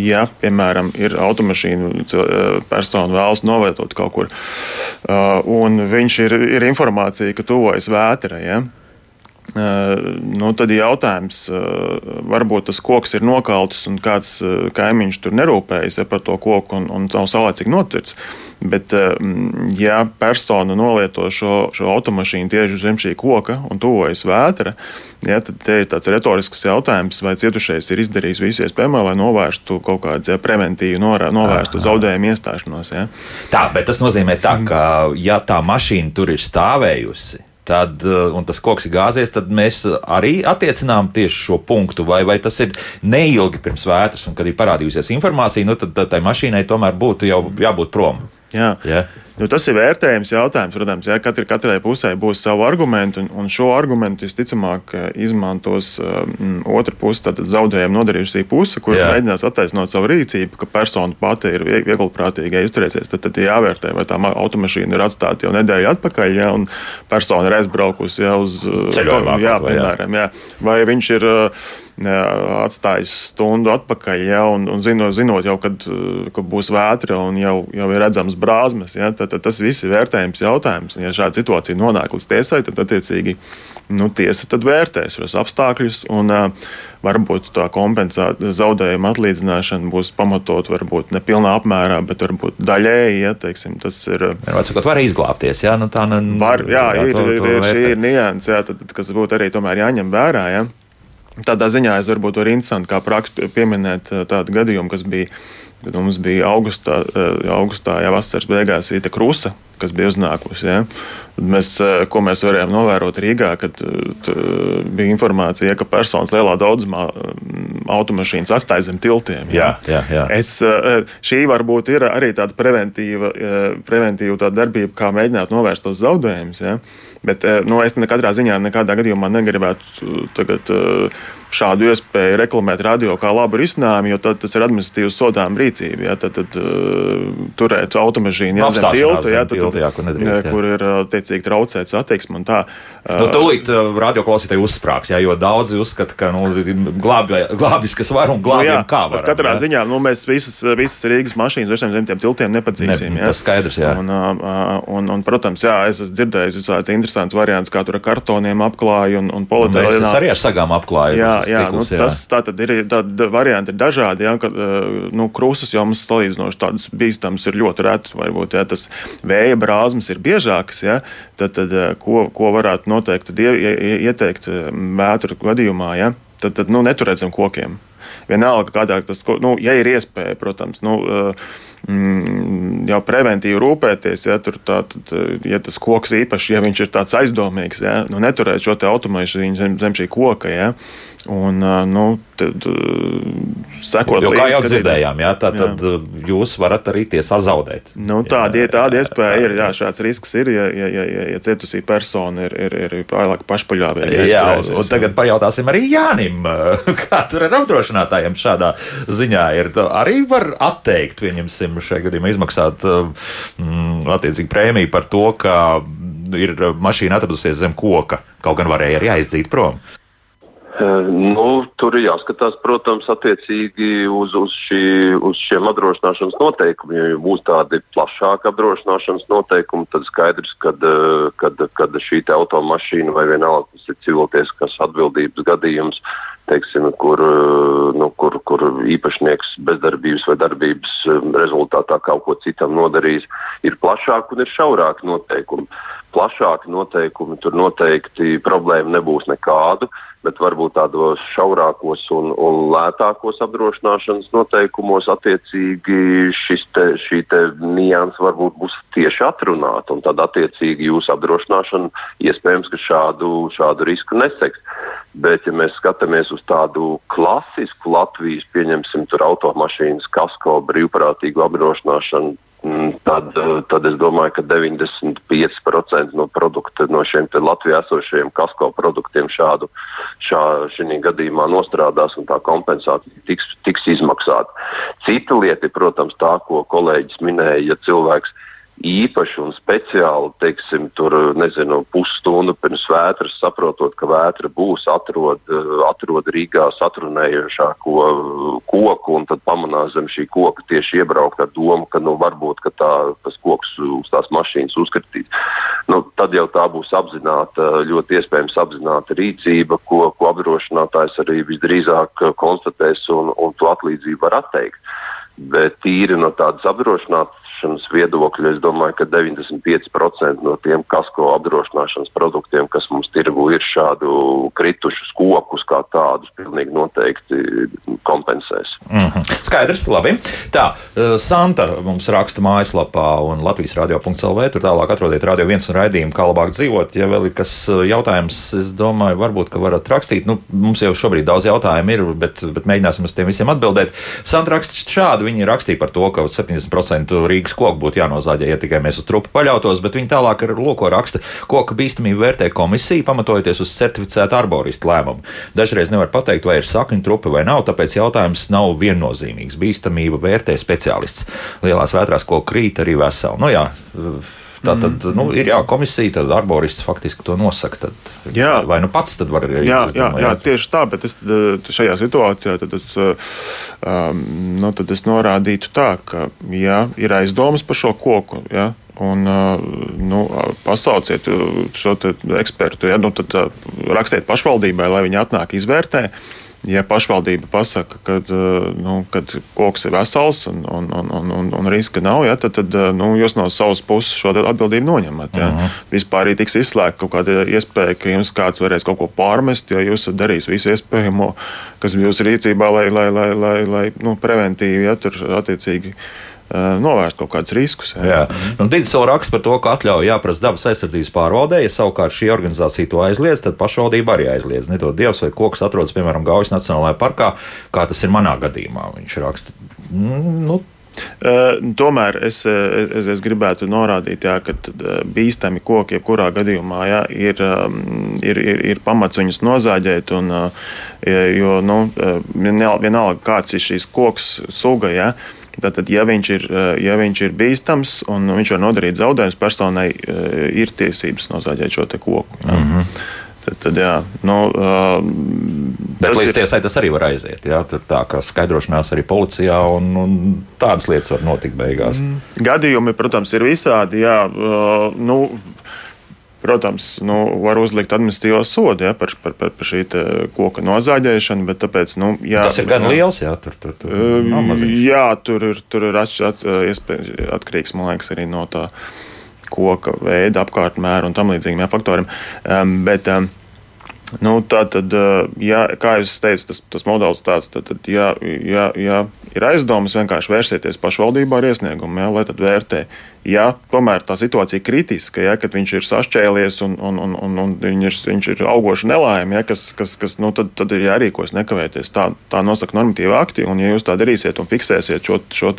Ja, piemēram, ir automašīna, eh, persona vēlas novietot kaut kur, un viņš ir, ir informācija, ka tuvojas vētra. Ja? Nu, tad ir jautājums, varbūt tas koks ir nokauts un kāds kaimiņš tur nerūpējas ja, par to koku un, un nav saulēcīgi notirts. Bet, ja persona nolieto šo, šo automašīnu tieši zem šī koka un tuvojas vētra, ja, tad ir tāds retorisks jautājums, vai cietušais ir izdarījis visu iespējamo, lai novērstu kaut kādu ja, preventīvu, norā- novērstu zaudējumu iestāšanos. Ja. Tā, bet tas nozīmē, tā, ka, ja tā mašīna tur ir stāvējusi, tad, uh, un tas koks ir gāzies, tad mēs arī attiecinām tieši šo punktu. Vai, vai tas ir neilgi pirms vētras, un kad ir parādījusies informācija, nu, tad, tad tai mašīnai tomēr būtu jau jābūt prom. Jā. Ja? Nu, tas ir vērtējums jautājums. Protams, ja katrai, katrai pusē būs savi argumenti, un, un šo argumentu visticamāk eh, izmantos um, otra puse, tātad zaudējumu nodarījusi puse, kur Jā. mēģinās attaisnot savu rīcību, ka persona pati ir vieg- vieglprātīga izturēsies. Tad, tad jāvērtē, vai tā ma- automašīna ir atstāta jau nedēļu atpakaļ, ja, un persona ir aizbraukusi ja, uz Ceļojumā jā, jā. piemēram, jā. vai viņš ir. uh, jā, Atstājis stundu atpakaļ, ja, un, un zinot, zinot jau, kad, kad būs vētra un jau, jau ir redzams brāzmas. Ja, tad, tad tas viss ir vērtējums jautājums. Un, ja šāda situācija nonāk līdz tiesai, tad attiecīgi nu, tiesa tad vērtēs šos apstākļus. Un, varbūt tā kompensācija, zaudējuma atlīdzināšana būs pamatot, varbūt ne pilnā apmērā, bet varbūt daļēji. Ja, teiksim, tas ir. uh, Var, izglābties. Jā, nu, tā, nu, Var, jā, jā, ir, to- ir, to ir, šī vērtēt. ir nianses, kas būtu arī tomēr jāņem vērā. Ja? Tādā ziņā es varbūt arī interesanti kā praksa pieminēt eh, tādu gadījumu, kas bija, kad mums bija augustā, eh, augustā jau vasaras beigās īta krusta, kas bija uznākusi. Ja? Mēs, eh, ko mēs varējām novērot Rīgā, kad eh, t- bija informācija, ka personas lielā daudzumā mm, automašīnas atstāja zem tiltiem. Jā, jā, jā. Es, eh, šī varbūt ir arī tāda preventīva, preventīva tāda darbība, kā mēģināt novērst tos zaudējumus. Ja? Bet nu, es nekādā ziņā, nekādā gadījumā negribētu tagad, šādu iespēju reklamēt radio kā labu risinājumu, jo tas ir administratīvs sodām rīcība. Ja? Tad, tad turēt automašīnu jā, zem Apstāšanās tilta, zem ja, tad, tilta, jā, kur nedrīkst, jā, jā. kur ir attiecīgi traucēt satiksmi. un tā, Nu, tūlīt radioklausītāji uzsprāgs, jā, jo daudzi uzskata, ka nu, glābis, kas var un glābjam, jā, kā var. Katrā ziņā nu, mēs visas, visas Rīgas mašīnas virsiem zem tiem tiltiem nepadzīsim. Ne, jā. tas skaidrs, jā. Un, un, un, protams, jā, es esmu dzirdējis visādi interesants variants, kā tur ar kartoniem apklāja un, un Un Mēs politēlā. arī ar sagām apklājām. Jā, jā, nu, tas tā tad ir. Tādi varianti ir dažādi. Jā, ka, nu, krūzes jau mums salīdzinoši tādas bīstamas ir ļoti retas. Varbūt jā, tas vēja liebrāzmas ir biežākas, ja, tad, tad ko, ko varētu noteikti ieteikt vētru gadījumā, ja, tad, tad nu, neturēt zem kokiem. Vienalga, kādā tas, nu, ja ir iespēja, protams, nu, mm, jau preventīvi rūpēties, ja, tā, tad, ja tas koks īpaši, ja viņš ir tāds aizdomīgs, ja, nu, neturēt šo automašīnu zem, zem šī koka. Ja, Un, nu, tad, sekot līdzi. Kā jau dzirdējām, jā, tā, tad jā. jūs varat arī tiesā zaudēt. Nu, tāda, jā, tāda iespēja ir, jā, šāds risks ir, ja, ja, ja, ja cietusī persona ir, ir, ir pārāk pašpaļāvīga. Jā, un tagad pajautāsim arī Jānim, kā tur ar apdrošinātājiem šādā ziņā ir. Arī var atteikt, pieņemsim, šajā gadījumā izmaksāt mm, attiecīgi prēmiju par to, ka ir mašīna atradusies zem koka, kaut gan varēja arī aizdīt prom. Nu, tur ir jāskatās, protams, attiecīgi uz, uz, šī, uz šiem apdrošināšanas noteikumiem. Ja būs tādi plašāki apdrošināšanas noteikumi, tad skaidrs, ka šī automašīna vai vienalga tas ir civiltieskas atbildības gadījums, teiksim, kur, nu, kur, kur īpašnieks bezdarbības vai darbības rezultātā kaut ko citam nodarījis, ir plašāki un ir šaurāki noteikumi. Plašāki noteikumi tur noteikti problēma nebūs nekādu bet varbūt tādos šaurākos un, un lētākos apdrošināšanas noteikumos attiecīgi te, šī nianses varbūt būs tieši atrunāta. Tad attiecīgi jūsu apdrošināšana iespējams šādu, šādu risku neseks. Bet, ja mēs skatāmies uz tādu klasisku Latvijas, pieņemsim, automašīnas kasko brīvprātīgu apdrošināšanu, Mm, tad, eh, tad es domāju, ka 95% no, produkta, no šiem Latvijā esošajiem kasko produktiem šādu šā, gadījumā nostrādās un tā kompensācija tiks, tiks izmaksāta. Cita lieta ir, protams, tā, ko kolēģis minēja, ja cilvēks ir īpaši un speciāli, teiksim, tur nezinu, pusstundu pirms vētras, saprotot, ka vētra būs, atrod, atrod Rīgā satrunējošāko koku un tad pamanās zem šī koka tieši iebraukt ar domu, ka nu, varbūt ka tā, tas koks uz tās mašīnas uzkritīs. Nu, tad jau tā būs apzināta, ļoti iespējams apzināta rīcība, ko, ko apdrošinātājs arī visdrīzāk konstatēs un, un to atlīdzību var atteikt. Bet tīri no tādas apdrošināšanas viedokļa, es domāju, ka 95% no tiem kasko apdrošināšanas produktiem, kas mums tirgu ir šādu kritušus kokus, kā tādus, pilnīgi noteikti kompensēs. Mm -hmm. Skaidrs, labi. Tā, eh, Santa mums raksta mājaslapā un Latvijas radio.clv. Tur tālāk atrodiet radio viens un raidījumu, kā labāk dzīvot. Ja vēl ir kas eh, jautājums, es domāju, varbūt, ka varat rakstīt. Nu, mums jau šobrīd daudz jautājumu ir, bet, bet mēģināsim uz tiem visiem atbildēt. Santa raksta šādi viņi rakstīja par to, ka 70% Rīgas koku būtu jānozāģē, ja tikai mēs uz trupu paļautos, bet viņi tālāk ar loko raksta, koka bīstamību vērtē komisija, pamatojoties uz certificētu arboristu lēmumu. Dažreiz nevar pateikt, vai ir sakņu trupa vai nav, tāpēc jautājums nav viennozīmīgs. Bīstamību vērtē speciālists. Lielās vētrās koku krīt arī veseli. Nu, jā, Tā tad mm. nu, ir jā, komisija, tad arborists faktiski to nosaka. Tad, jā. Vai nu pats tad var arī jā, jā, jā, tieši tā, bet es tad, eh, šajā situācijā tad es, eh, um, nu, tad es norādītu tā, ka jā, ir aizdomas par šo koku. Jā, Un, eh, nu, pasauciet šo ekspertu, ja, nu, tad rakstiet pašvaldībai, lai viņi atnāk izvērtēt ja pašvaldība pasaka, ka eh, nu, koks ir vesels un, un, un, un, un, un riska nav, ja, tad, tad eh, nu, jūs no savas puses šo atbildību noņemat. Ja. Uh mhm. -huh. Vispār arī tiks izslēgta kaut kāda iespēja, ka jums kāds varēs kaut ko pārmest, jo jūs esat darījis visu iespējamo, kas jūsu rīcībā, lai, lai, lai, lai, lai nu, preventīvi ja, tur attiecīgi novērst kaut kādus riskus. Jā. Nu, vēl raksta par to, ka atļauja jāprasa dabas aizsardzības pārvaldē. Ja savukārt šī organizācija to aizliedz, tad pašvaldība arī aizliedz. Nedod Dievs, vai koks atrodas, piemēram, Gaujas Nacionālajā parkā, kā tas ir manā gadījumā. Viņš raksta. Nu, Uh, tomēr es, es, es gribētu norādīt, jā, ka bīstami koki, jebkurā gadījumā, jā, ir, ir, ir, ir pamats viņus nozāģēt. Un, jo nu, vienalga, kāds ir šīs koks suga, jā, Tātad, ja viņš, ir, eh, ja viņš ir bīstams un viņš var nodarīt zaudējumus personai, eh, ir tiesības nozāģēt šo koku. Jā. Mm -hmm. Tad, tad, jā, nu, uh, Bet līdz ir... tiesai tas arī var aiziet. Jā, tā kā skaidrošanās arī policijā, un, un tādas lietas var notikt beigās. Mm. Gadījumi, protams, ir visādi. Jā, uh, nu, Protams, nu, var uzlikt administratīvo sodu ja, par, par, par, par šī koka nozāģēšanu, bet tāpēc, nu, jā, tas ir gan liels. Jā, tur, tur, tur, uh, jā, tur ir, tur ir atš, at, atkarīgs liekas, arī no tā koka veida, apkārtmēra un tam līdzīgiem faktoriem. Um, bet, um, Nu, tā tad, ja, kā jau teicu, tas, tas modelis tāds, tad, tad ja, ja, ja ir aizdomas, vienkārši vērsieties pašvaldībā ar iesniegumu, ja, lai tad vērtē ja tomēr tā situācija ir kritiska, ja, kad viņš ir sašķēlies un, un, un, un, un viņš, ir, viņš ir augoša nelaime, ja, kas, kas, kas, nu, tad, tad ir jārīkojas nekavēties. Tā, tā nosaka normatīva akti, un ja jūs tā darīsiet un fiksēsiet šo, šo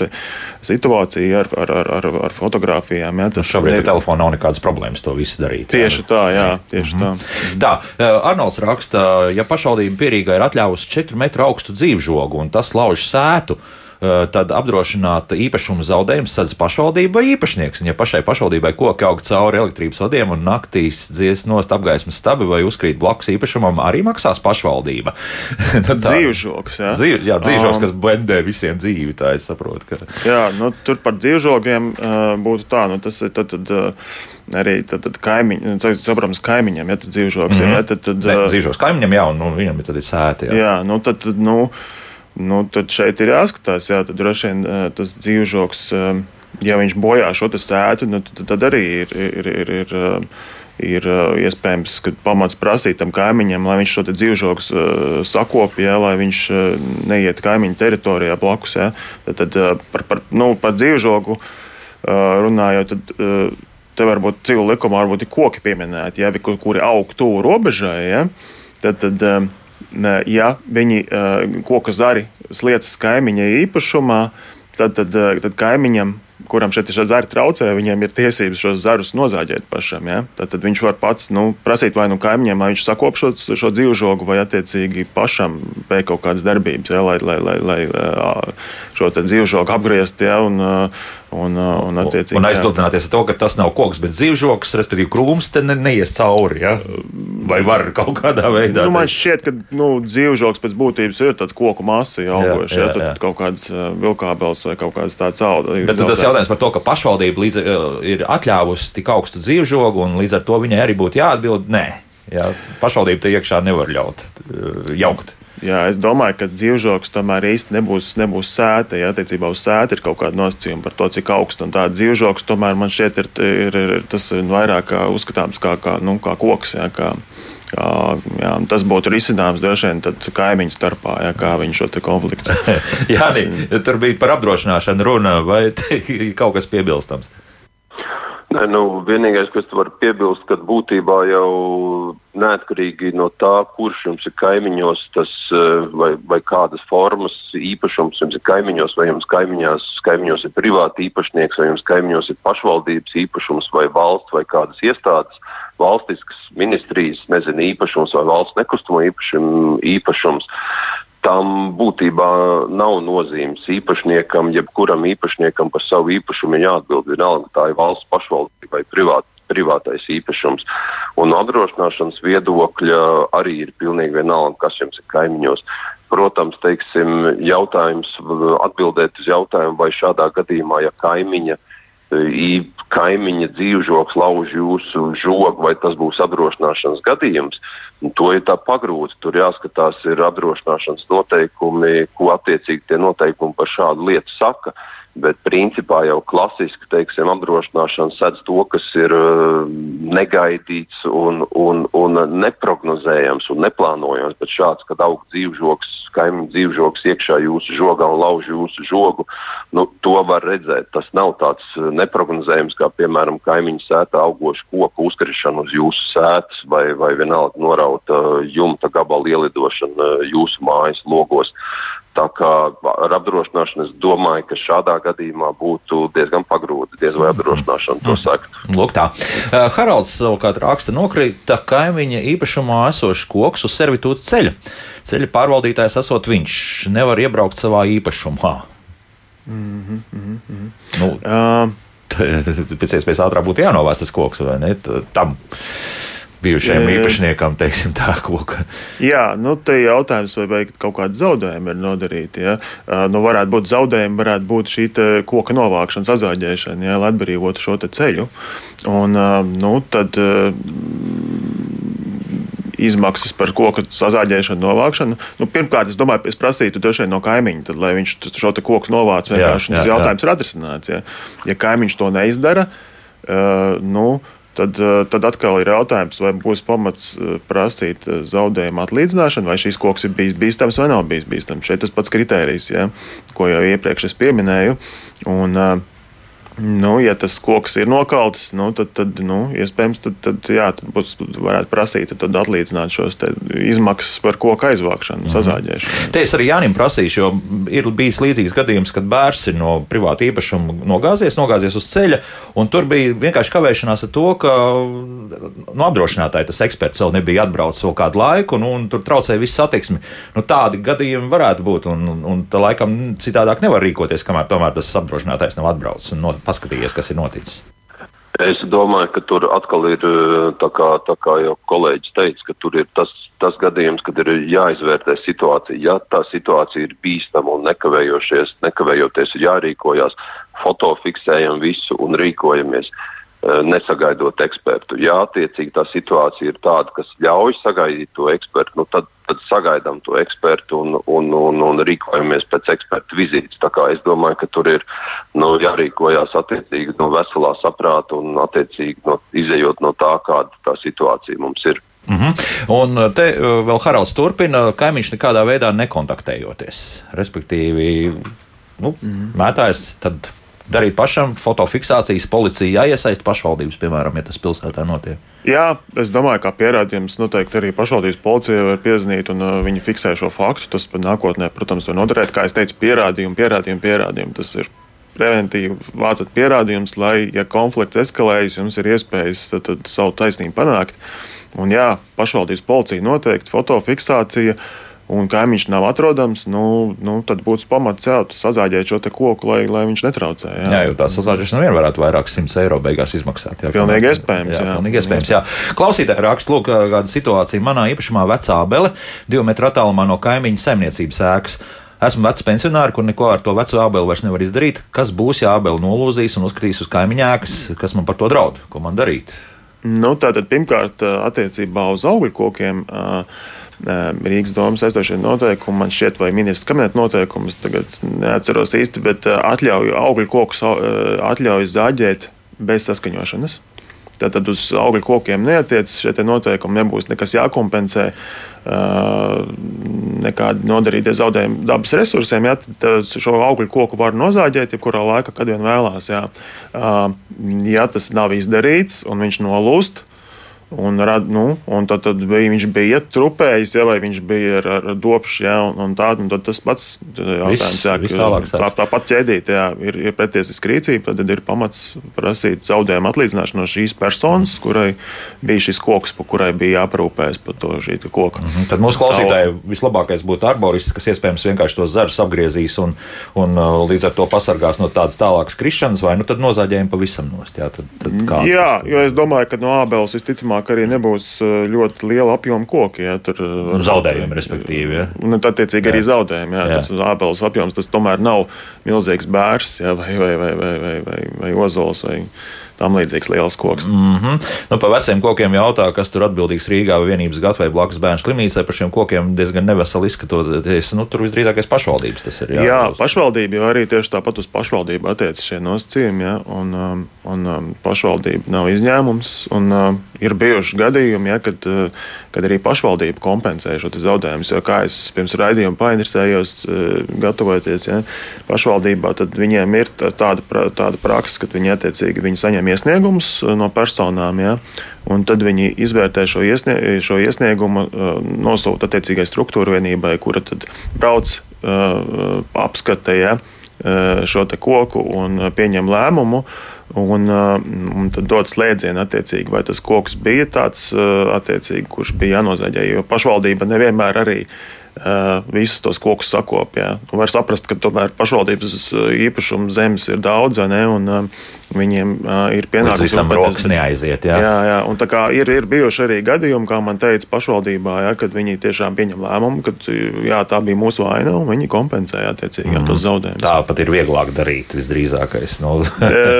situāciju ar, ar, ar, ar, ar fotografijām, ja, tad nu, šobrīd ar telefonu nav nekādas problēmas to visu darīt. Tieši jā. tā, jā, tieši mm -hmm. tā. Tā, Arnolds raksta, ja pašvaldība pierīgā ir atļāvusi 4 metru augstu dzīvžogu un tas lauž sētu, Eh, tad apdrošināt īpašuma zaudējumus sadz pašvaldība vai īpašnieks. Un, ja pašai pašvaldībai koki aug cauri elektrības vadiem un naktīs dzies nost apgaismas stabi vai uzkrīt blakus īpašumam, arī maksās pašvaldība. tā, dzīvžoks, jā. Dzīv, jā, dzīvžoks, um, kas blendē visiem dzīvi, tā es saprotu. Ka... Jā, nu, tur par dzīvžogiem uh, būtu tā, nu, tas ir tad. tad uh, arī tad, tad kaimiņi, nu, saprotams, kaimiņam, ja tas dzīvžoks mm -hmm. ir. Ja, tad, tad, ne, dzīvžoks kaimiņam, jā, un nu, viņam ir, ir sēta. Jā, jā nu, tad, tad, nu, Nu, tad šeit ir jāskatās, jā, tad droši vien tas dzīvžoks, ja viņš bojā šo sētu, nu, tad, tad arī ir. ir, ir, ir ir iespējams, pamats prasīt tam kaimiņam, lai viņš šo dzīvžogu uh, sakopja, ja, lai viņš uh, neiet kaimiņu teritorijā blakus. Ja. Tad, tad uh, par, par, nu, par dzīvžogu runājot, tad te varbūt civil likumā varbūt ir koki pieminēti, ja, kuri aug tuvu robežai. Ja. Tad, tad, ja viņi koka zari sliecas kaimiņa īpašumā, tad, tad, tad kaimiņam kuram šeit ir zari traucē, viņiem ir tiesības šos zarus nozāģēt pašam. Ja? Tad, tad viņš var pats nu, prasīt vai nu kaimiņiem, lai viņš sakop šo, šo dzīvžogu, vai attiecīgi pašam veikt kaut kādas darbības, ja? lai, lai, lai, lai šo dzīvžogu apgriezt. Ja? Un, Un, un, un aizbildināties ar to, ka tas nav koks, bet zivžoks, respektīvi krūms, te ne, neies cauri. Ja? Vai var kaut kādā veidā? Nu, man šķiet, ka nu, zivžoks pēc būtības ir koku masa augošs, ja? tad jā. kaut kāds vilkābels vai kaut kāds tāds auga. Bet tas jautājums par to, ka pašvaldība līdz, ir atļāvusi tik augstu dzīvžogu un līdz ar to viņai arī būtu jāatbild, nē. Jā, pašvaldība te iekšā nevar ļaut jaukt. Jā, es domāju, ka dzīvžoks tomēr īsti nebūs, nebūs sēta. Ja attiecībā uz sētu ir kaut kāda nosacījuma par to, cik augsts un tāds dzīvžoks tomēr man šķiet ir, ir, ir, tas vairāk kā uzskatāms kā, kā, nu, kā koks. Ja, kā, kā, jā, tas būtu risinājums droši vien kaimiņu starpā, ja, kā viņi šo konfliktu. jā, tur bija par apdrošināšanu runa, vai kaut kas piebilstams? Nē, nu, vienīgais, kas var piebilst, ka būtībā jau neatkarīgi no tā, kurš jums ir kaimiņos, tas, eh, vai, vai kādas formas īpašums jums ir kaimiņos, vai jums kaimiņos, kaimiņos ir privāti īpašnieks, vai jums kaimiņos ir pašvaldības īpašums, vai valsts, vai kādas iestādes, valstiskas ministrijas, nezinu, īpašums vai valsts nekustamo īpašumu īpašums tam būtībā nav nozīmes īpašniekam, jebkuram īpašniekam par savu īpašumu jāatbild. Vienalga, tā ir valsts pašvaldība vai privāta. Privātais īpašums. Un no apdrošināšanas viedokļa arī ir pilnīgi vienalga, kas jums ir kaimiņos. Protams, teiksim, jautājums, atbildēt uz jautājumu, vai šādā gadījumā, ja kaimiņa kaimiņa dzīvžoks lauž jūsu žogu, vai tas būs apdrošināšanas gadījums, to ir tā pagrūti. Tur jāskatās, ir apdrošināšanas noteikumi, ko attiecīgi tie noteikumi par šādu lietu saka. Bet principā jau klasiski teiksim, apdrošināšana sedz to, kas ir uh, negaidīts un, un, un neparedzējams un neplānojams. Bet šāds, kad aug dzīvžoks, kaimiņu dzīvžoks iekšā jūsu žogā un lauž jūsu žogu, nu, to var redzēt. Tas nav tāds neparedzējams kā, piemēram, kaimiņu sētā augošu koku uzkrišana uz jūsu sēdes vai, vai vienalga norauta jumta gabala ielidošana jūsu mājas logos. Tā kā ar apdrošināšanu es domāju, ka šādā gadījumā būtu diezgan pagrūti diez vai apdrošināšana to sakt. Lūk, tā. Uh, Haralds savukārt raksta, nokrita kaimiņa īpašumā esošs koks uz servitūta ceļa. Ceļa pārvaldītājs esot viņš, nevar iebraukt savā īpašumā. Mm -hmm, mm -hmm. Nu, uh, pēc iespējas ātrāk būtu jānovāc tas koks vai ne? Tam bijušajam īpašniekam, teiksim, tā koka. Jā, nu, te jautājums, vai, vai kaut kādi zaudējumi ir nodarīti. Ja? Nu, varētu būt zaudējumi, varētu būt šī koka novākšana, azāģēšana, ja, lai atbrīvotu šo ceļu. Un, nu, tad, izmaksas par koku sazāģēšanu, novākšanu. Nu, pirmkārt, es domāju, es prasītu droši vien no kaimiņa, tad, lai viņš šo koku novāc. Vienkārši jā, jautājums jā. ir atrisināts. Ja, ja kaimiņš to neizdara, uh, nu, tad, tad atkal ir jautājums, vai būs pamats prasīt zaudējumu atlīdzināšanu, vai šīs koks ir bijis bīstams vai nav bijis bīstams. Šeit tas pats kriterijs, ja, ko jau iepriekš es pieminēju. Un, uh, Nu, ja tas koks ir nokauts, nu, tad, tad nu, iespējams, tad, tad, jā, tad būs, varētu prasīt tad atlīdzināt šos izmaksas par koku aizvākšanu, mm sazāģēšanu. Te es arī Jānim prasīšu, jo ir bijis līdzīgs gadījums, kad bērns ir no privāta īpašuma nogāzies, nogāzies uz ceļa, un tur bija vienkārši kavēšanās ar to, ka nu, apdrošinātāji tas eksperts vēl nebija atbraucis vēl kādu laiku, nu, un tur traucēja visu satiksmi. Nu, tādi gadījumi varētu būt, un, un, un tā laikam citādāk nevar rīkoties, kamēr tomēr tas apdrošinātājs nav atbraucis paskatījies, kas ir noticis? Es domāju, ka tur atkal ir eh, tā kā, tā kā jau kolēģis teica, ka tur ir tas, tas gadījums, kad ir jāizvērtē situācija. Ja tā situācija ir bīstama un nekavējoties ir jārīkojas, fotofiksējam visu un rīkojamies. Eh, nesagaidot ekspertu. Ja attiecīgi tā situācija ir tāda, kas ļauj sagaidīt to ekspertu, nu tad, tad sagaidām to ekspertu un, un, un, un rīkojamies pēc eksperta vizītes. Es domāju, ka tur ir nu, jārīkojas attiecīgi no veselā saprāta un attiecīgi no, izējot no tā, kāda tā situācija mums ir. Mm -hmm. Un te eh, vēl Haralds turpina, kaimiņš nekādā veidā nekontaktējoties. Respektīvi, nu, mm -hmm. mētājs tad darīt pašam fotofiksācijas, policija jāiesaist pašvaldības, piemēram, ja tas pilsētā notiek? Jā, es domāju, ka pierādījums noteikti arī pašvaldības policija var piezīmēt, un uh, viņi fiksē šo faktu. Tas nākotnē, protams, var noderēt. Kā jau teicu, pierādījumi, pierādījumi, pierādījumi. Tas ir preventīvi vācat pierādījumus, lai, ja konflikts eskalējas, jums ir iespējas tad, tad savu taisnību panākt. Un jā, pašvaldības policija noteikti fotofiksācija. Uh, un kaimiņš nav atrodams, nu, nu, tad būtu pamats jā, sazāģēt šo koku, lai, lai viņš netraucē. Jā, jā jo tā sazāģēšana vien varētu vairāk simts eiro beigās izmaksāt. Jā, pilnīgi iespējams. Jā, jā, pilnīgi iespējams jā. Klausītāji raksta, lūk, kāda situācija manā īpašumā vecā abele, divu metru attālumā no kaimiņa saimniecības ēkas. Esmu vecs pensionārs, kur neko ar to veco abeli vairs nevar izdarīt. Kas būs, ja abeli nolūzīs un uzskatīs uz kaimiņa ēkas, kas man par to draud? Ko man darīt? Nu, tātad, pirmkārt, attiecībā uz augļu kokiem. Uh, Rīgas domas aizdošie noteikumi, man šķiet, vai ministrs kabineta noteikumus, tagad neatceros īsti, bet atļauju augļu kokus atļauju zaģēt bez saskaņošanas. Tātad uz augļu kokiem neatiecas šie noteikumi, nebūs nekas jākompensē, nekādi nodarītie zaudējumi dabas resursiem. Jā, tad šo augļu koku var nozāģēt jebkurā laikā, kad vien vēlās. Jā. Ja tas nav izdarīts un viņš nolūst, Un, rad, nu, un tad, tad bija, viņš bija trupējis, ja, vai viņš bija ar, ar dopšu, ja, un, un tā, un tas pats jautājums, jā, viss tālāk, tā, tāpat ķēdīt, jā, ir, ir pretiesiska rīcība, tad ir pamats prasīt zaudējumu atlīdzināšanu no šīs personas, kurai bija šis koks, pa kurai bija jāparūpējas par to šī koku. Mm -hmm. Tad mūsu klausītāji vislabākais būtu arborists, kas iespējams vienkārši tos zarus apgriezīs un, un uh, līdz ar to pasargās no tādas tālākas krišanas, vai nu tad nozāģējumu pavisam nost. Jā, tad, tad kā, jā jo es domāju, ka no ābeles visticamāk visticamāk arī nebūs uh, ļoti liela apjoma koki. Ja, tur, uh, zaudējumi, respektīvi. Ja. Un tad, attiecīgi, arī zaudējumi. Ja, jā. Tas ābeles apjoms tas tomēr nav milzīgs bērs ja, vai, vai, vai, vai, vai, vai, vai ozols. Vai, tam līdzīgs liels koks. Mm -hmm. nu, par veciem kokiem jautā, kas tur atbildīgs Rīgā vai vienības vai blakus bērnu slimnīcai. Par šiem kokiem diezgan neveseli izskatoties. Nu, tur visdrīzākais pašvaldības tas ir. Jā, jā pašvaldība jau arī tieši tāpat uz pašvaldību attiecas šie nosacījumi. Ja, un, um, un um, pašvaldība nav izņēmums. Un, um, ir bijuši gadījumi, ja, kad, uh, kad arī pašvaldība kompensē šo zaudējumu. Jo kā es pirms raidījuma painteresējos, uh, gatavoties ja, pašvaldībā, tad viņiem ir tāda, tāda praksa, ka viņi attiecīgi viņi saņem saņem iesniegumus uh, no personām. Ja, un tad viņi izvērtē šo, iesnie, šo iesniegumu, uh, nosūta attiecīgai struktūra vienībai, kura tad brauc uh, apskatē ja, šo koku un pieņem lēmumu. Un, un tad dod slēdzienu, vai tas koks bija tāds, kurš bija jānozaļ. Jo pašvaldība nevienmēr arī uh, visus tos kokus sakopja. Var saprast, ka tomēr pašvaldības īpašuma zemes ir daudz, ne, un viņiem ir pienākums. Visam rokas neaiziet. Jā, jā, jā. un tā kā ir, ir bijuši arī gadījumi, kā man teica, pašvaldībā, jā, kad viņi tiešām pieņem lēmumu, ka jā, tā bija mūsu vaina, un viņi kompensēja attiecīgi mm. tos zaudējumus. Tā pat ir vieglāk darīt, visdrīzākais. Nu.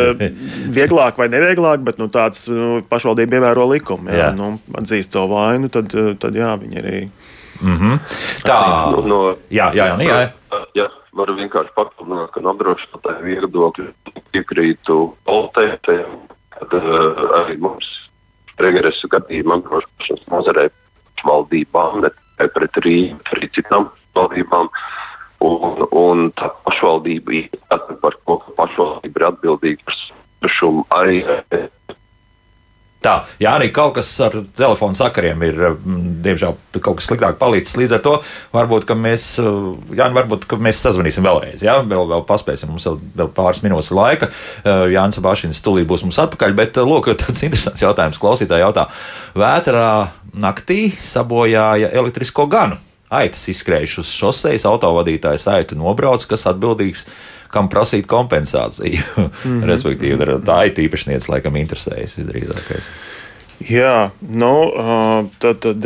vieglāk vai nevieglāk, bet nu, tāds nu, pašvaldība ievēro likumu. Jā, jā. Nu, atzīst savu vainu, tad, tad jā, viņi arī. Mm -hmm. Tā no, no, jā, jā, jā, jā. jā varu vienkārši papildināt, ka no apdrošinātāja viedokļa piekrītu Altētajam, kad uh, arī mums regresu gadījumā apdrošināšanas nozarē valdībām, ne tikai pret Rīgu, bet arī citām valdībām. Un, un tā pašvaldība ir par ka pašvaldība ir atbildīga par īpašumu arī Tā, jā, arī kaut kas ar telefonu sakariem ir, mm, diemžēl, kaut kas sliktāk palicis. Līdz ar to varbūt mēs, jā, varbūt, mēs sazvanīsim vēlreiz. Jā, vēl, vēl paspēsim, mums vēl, vēl pāris minūtes laika. Jānis Bašins stulī būs mums atpakaļ, bet, lūk, tāds interesants jautājums. Klausītāji jautā, vētrā naktī sabojāja elektrisko ganu. Aitas izskrējuši uz šoseis, autovadītājs aitu nobrauc, kas atbildīgs kam prasīt kompensāciju. Mm -hmm. Respektīvi, tā IT īpašniece laikam interesējas visdrīzākais. Jā, nu, tad. tad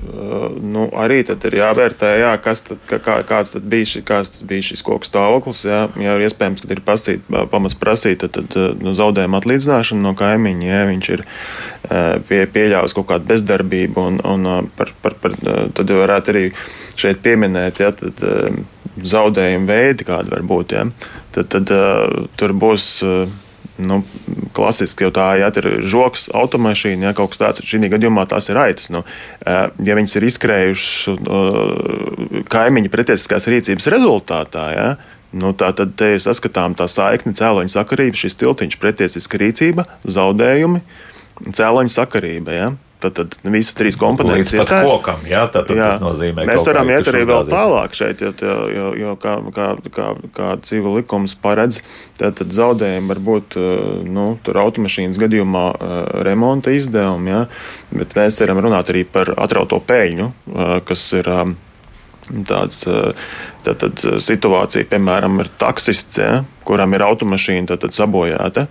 nu, arī ir jāvērtē, jā, kas tad, kā, kāds tad bija, šī, kāds bija šis koku stāvoklis. Jā, ja iespējams, ka ir pasīt, pamats prasīt tad, tad, nu, zaudējumu atlīdzināšanu no kaimiņa, ja viņš ir pie, pieļāvis kaut kādu bezdarbību. Un, un par, par, par, tad varētu arī šeit pieminēt, ja, tad, zaudējumu veidi, kādi var būt. Ja? Tad, tad tur būs. Nu, klasiski jau tā ja, ir žoks, automašīna, ja kaut kas tāds. Šī gadījumā tās ir aitas. Nu, uh, ja viņas ir izskrējušas uh, kaimiņa pretiesiskās rīcības rezultātā, ja, nu, tā tad te ir saskatām tā saikne, cēloņa sakarība, šis tiltiņš, pretiesiska rīcība, zaudējumi, cēloņa sakarība. Ja. Tad, tad visas trīs komponentes ir tādas kokam, jā, tad jā. tas nozīmē. Mēs varam iet arī vēl tālāk šeit, jo, jo, jo kā, kā, kā, kā civil likums paredz, tad, tad zaudējumi var būt nu, automašīnas gadījumā remonta izdevumi, jā, bet mēs varam runāt arī par atrauto peļņu, kas ir tāds. Tad, tad situācija, piemēram, ir taksists, ja, kuram ir automašīna tad, tad sabojāta.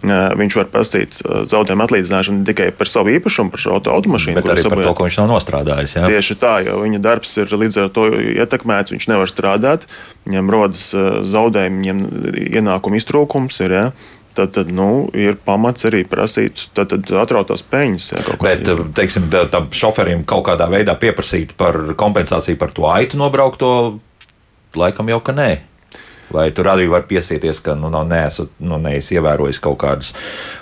Viņš var prasīt zaudējumu atlīdzināšanu tikai par savu īpašumu, par šo auto, automašīnu, bet arī sabojāt. par to, ko viņš nav nostrādājis. Jā. Tieši tā, jo viņa darbs ir līdz ar to ietekmēts, viņš nevar strādāt, viņam rodas zaudējumi, viņam ienākuma iztrūkums. Ir, ja? tad, tad nu, ir pamats arī prasīt tad, tad atrautās peļņas. Jā, Bet, teiksim, tam šoferim kaut kādā veidā pieprasīt par kompensāciju par to aitu nobraukto, laikam jau ka nē. Vai tur arī var piesieties, ka nu, nav neesat, nu, neievērojis kaut kādus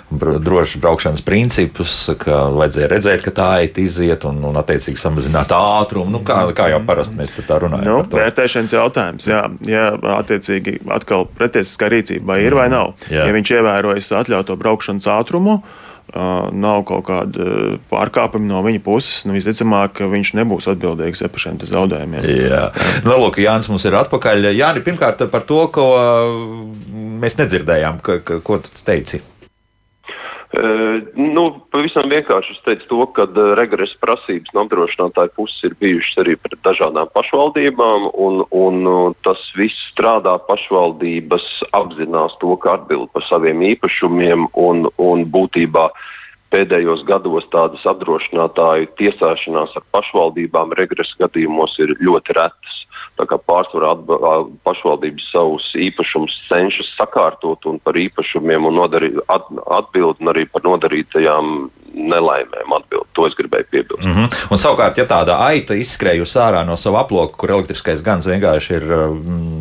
drošas braukšanas principus, ka vajadzēja redzēt, ka tā ait iziet un, un attiecīgi samazināt ātrumu. Nu, kā, kā jau parasti mēs tā runājam. Nu, vērtēšanas jautājums, jā, jā, attiecīgi atkal pretiesiskā rīcība ir vai nav. Jā. Ja viņš ievērojas atļautu braukšanas ātrumu, nav kaut kāda pārkāpuma no viņa puses, nu, visticamāk, viņš nebūs atbildīgs par šiem zaudējumiem. Jā, nu, lūk, Jānis mums ir atpakaļ. Jāni, pirmkārt par to, ko mēs nedzirdējām, ka, ka, ko tu teici. Nu, pavisam vienkārši es teicu to, ka regresa prasības no apdrošinātāja puses ir bijušas arī pret dažādām pašvaldībām, un, un tas viss strādā. Pašvaldības apzinās to, ka atbild par saviem īpašumiem un, un būtībā uh, pēdējos gados tādas apdrošinātāju tiesāšanās ar pašvaldībām regresa gadījumos ir ļoti retas. Pārsvarā pašvaldības savus īpašumus cenšas sakārtot un par īpašumiem un nodarī, at, atbild un arī par nodarītajām nelaimēm atbild. To es gribēju piebilst. Mm -hmm. Un savukārt, ja tāda aita izskrējusi ārā no sava aploka, kur elektriskais gans vienkārši ir. Mm,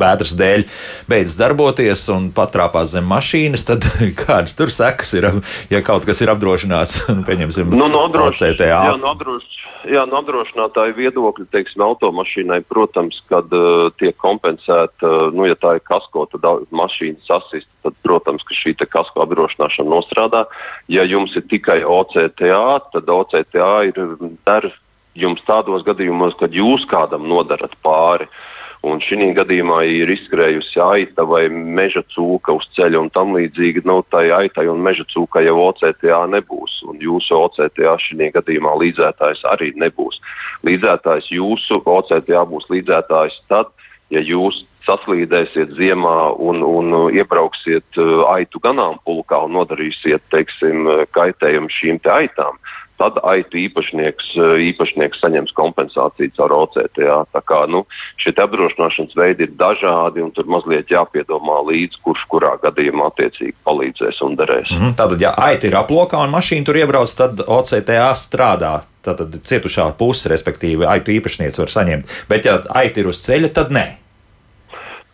vētras dēļ beidzas darboties un patrāpās zem mašīnas, tad kādas tur sekas ir, ja kaut kas ir apdrošināts? Pieņemsim, nu, no CTA. Jā, no, apdroš, jā, no apdrošinātāja viedokļa, teiksim, automašīnai, protams, kad uh, tiek kompensēta, uh, nu, ja tā ir kasko, tad mašīna sasist, tad, protams, ka šī kasko apdrošināšana nostrādā. Ja jums ir tikai OCTA, tad OCTA ir der jums tādos gadījumos, kad jūs kādam nodarat pāri. Uh, Un šī gadījumā ir izskrējusi aita vai meža cūka uz ceļa un tam līdzīgi. Nu, tai aitai un meža cūkai jau OCTA nebūs. Un jūsu OCTA šī gadījumā līdzētājs arī nebūs. Līdzētājs jūsu OCTA būs līdzētājs tad, ja jūs saslīdēsiet ziemā un, un iebrauksiet uh, aitu ganāmpulkā un nodarīsiet teiksim, kaitējumu šīm te aitām tad aitu īpašnieks, eh, īpašnieks saņems kompensāciju caur OCTA. Tā kā nu, šie apdrošināšanas veidi ir dažādi, un tur mazliet jāpiedomā līdzi, kurš kurā gadījumā attiecīgi palīdzēs un derēs. Mm -hmm. Tātad, ja aita ir aplokā un mašīna tur iebrauc, tad OCTA strādā. Tātad cietušā puse, respektīvi, aitu īpašnieks var saņemt. Bet, ja aita ir uz ceļa, tad nē.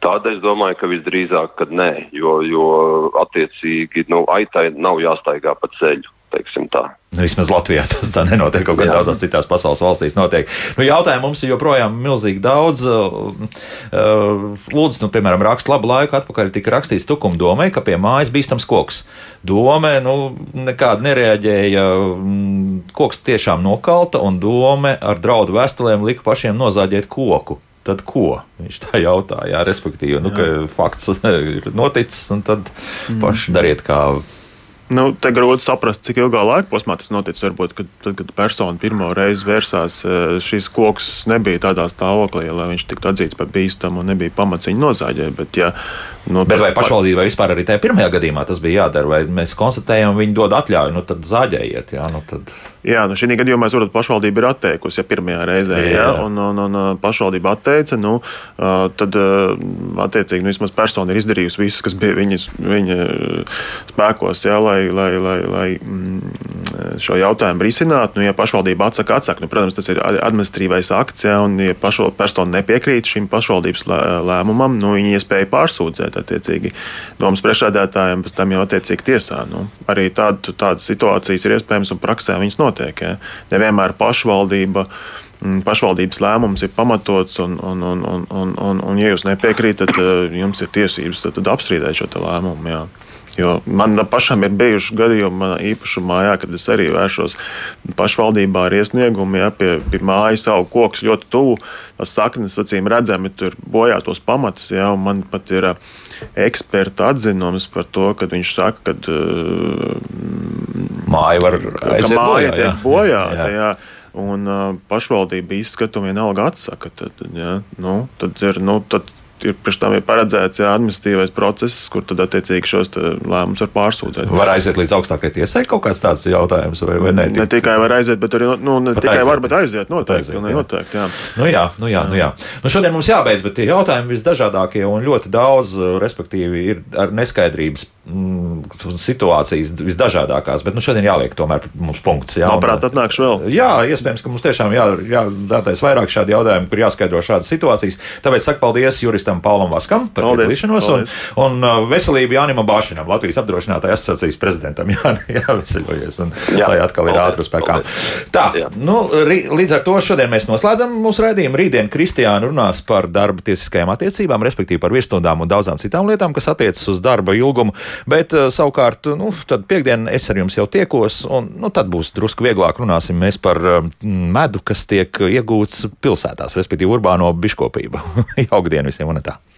Tad es domāju, ka visdrīzāk, ka nē, jo, jo attiecīgi nu, aitai nav jāstaigā pa ceļu. Nu, vismaz Latvijā tas tā nenotiek, kaut kā daudzās citās pasaules valstīs notiek. Nu, jautājumu mums ir joprojām milzīgi daudz. Uh, uh, Lūdzu, nu, piemēram, rakstu labu laiku atpakaļ tika rakstīts tukuma domē, ka pie mājas bīstams koks. Dome nu, nekādi nereaģēja. Mm, koks tiešām nokalta, un dome ar draudu vēstulēm lika pašiem nozāģēt koku tad ko? Viņš tā jautāja, respektīvi, nu, ka fakts ir noticis, un tad mm. paši dariet, kā Nu, te grūti saprast, cik ilgā laika posmā tas noticis. Varbūt, kad, tad, kad persona pirmo reizi vērsās, eh, šis koks nebija tādā stāvoklī, lai viņš tiktu atzīts par bīstamu un nebija pamats viņu nozāģēt. Bet, ja, nu, bet vai pašvaldībai vispār arī tajā pirmajā gadījumā tas bija jādara, vai mēs konstatējam, viņi dod atļauju, nu tad zāģējiet. Jā, nu tad... Jā, nu šī gadījumā saprotu, pašvaldība ir atteikusi, ja pirmajā reizē jā, jā. Un, un, un pašvaldība atteica, nu, tad attiecīgi nu, vismaz persona ir izdarījusi visu, kas bija viņas, viņa spēkos, jā, lai, lai, lai, lai mm, šo jautājumu risinātu. Nu, ja pašvaldība atsaka, atsaka, nu, protams, tas ir administratīvais akts, jā, un ja pašo, persona nepiekrīt šim pašvaldības lēmumam, nu, viņi iespēja pārsūdzēt attiecīgi domas priekšādātājiem, pēc tam jau attiecīgi tiesā. Nu, arī tād, tādas situācijas ir iespējams un praksē viņas notiek notiek. Ja? Nevienmēr pašvaldība mm, pašvaldības lēmums ir pamatots, un, un, un, un, un, un, un ja jūs nepiekrītat, tad eh, jums ir tiesības tad, tad apstrīdēt šo lēmumu. Jā. Jo man pašam ir bijuši gadījumi manā īpašumā, jā, kad es arī vēršos pašvaldībā ar iesniegumu, ja pie, pie mājas auga koks ļoti tuvu. Tas saknes acīm redzami tur bojā tos pamatus. Ja, man pat ir uh, eksperta atzinums par to, ka viņš saka, ka uh, māja var aiziet māja bojā. Jā. bojā jā. Tajā, un uh, pašvaldība izskatu vienalga atsaka. Tad, ja, nu, tad ir, nu, tad ir priekš tam ir paredzēts jā, administratīvais process, kur tad attiecīgi šos lēmumus var pārsūtīt. Var aiziet līdz augstākajai tiesai kaut kāds tāds jautājums, vai, vai ne? Ne tikai var aiziet, bet arī nu, ne Pat tikai aiziet. var, bet aiziet noteikti. Aiziet, jā. Noteikti, jā. Nu, jā, nu, jā, nu, jā. Nu, šodien mums jābeidz, bet tie jautājumi visdažādākie un ļoti daudz, respektīvi, ir ar neskaidrības mm, situācijas visdažādākās. Bet nu, šodien jāliek tomēr mums punkts. Jā, Labprāt, atnākšu vēl. Jā, iespējams, ka mums tiešām jādātais jā, vairāk šādi jautājumi, kur jāskaidro šādas situācijas. Tāpēc saku paldies juristam juristam Paulam Vaskam par piedalīšanos un, un uh, veselību Jānimam Bāšinam, Latvijas apdrošinātāja asociācijas prezidentam. Jā, jāveseļojies, un jā, lai atkal ir ātri spēkā. Tā, jā. nu, līdz ar to šodien mēs noslēdzam mūsu raidījumu. Rītdien Kristiāna runās par darba tiesiskajām attiecībām, respektīvi par virsstundām un daudzām citām lietām, kas attiecas uz darba ilgumu. Bet uh, savukārt, nu, tad piekdien es ar jums jau tiekos, un nu, tad būs drusku vieglāk runāsim mēs par um, medu, kas tiek iegūts pilsētās, respektīvi urbāno biškopību. Jauka 원하다.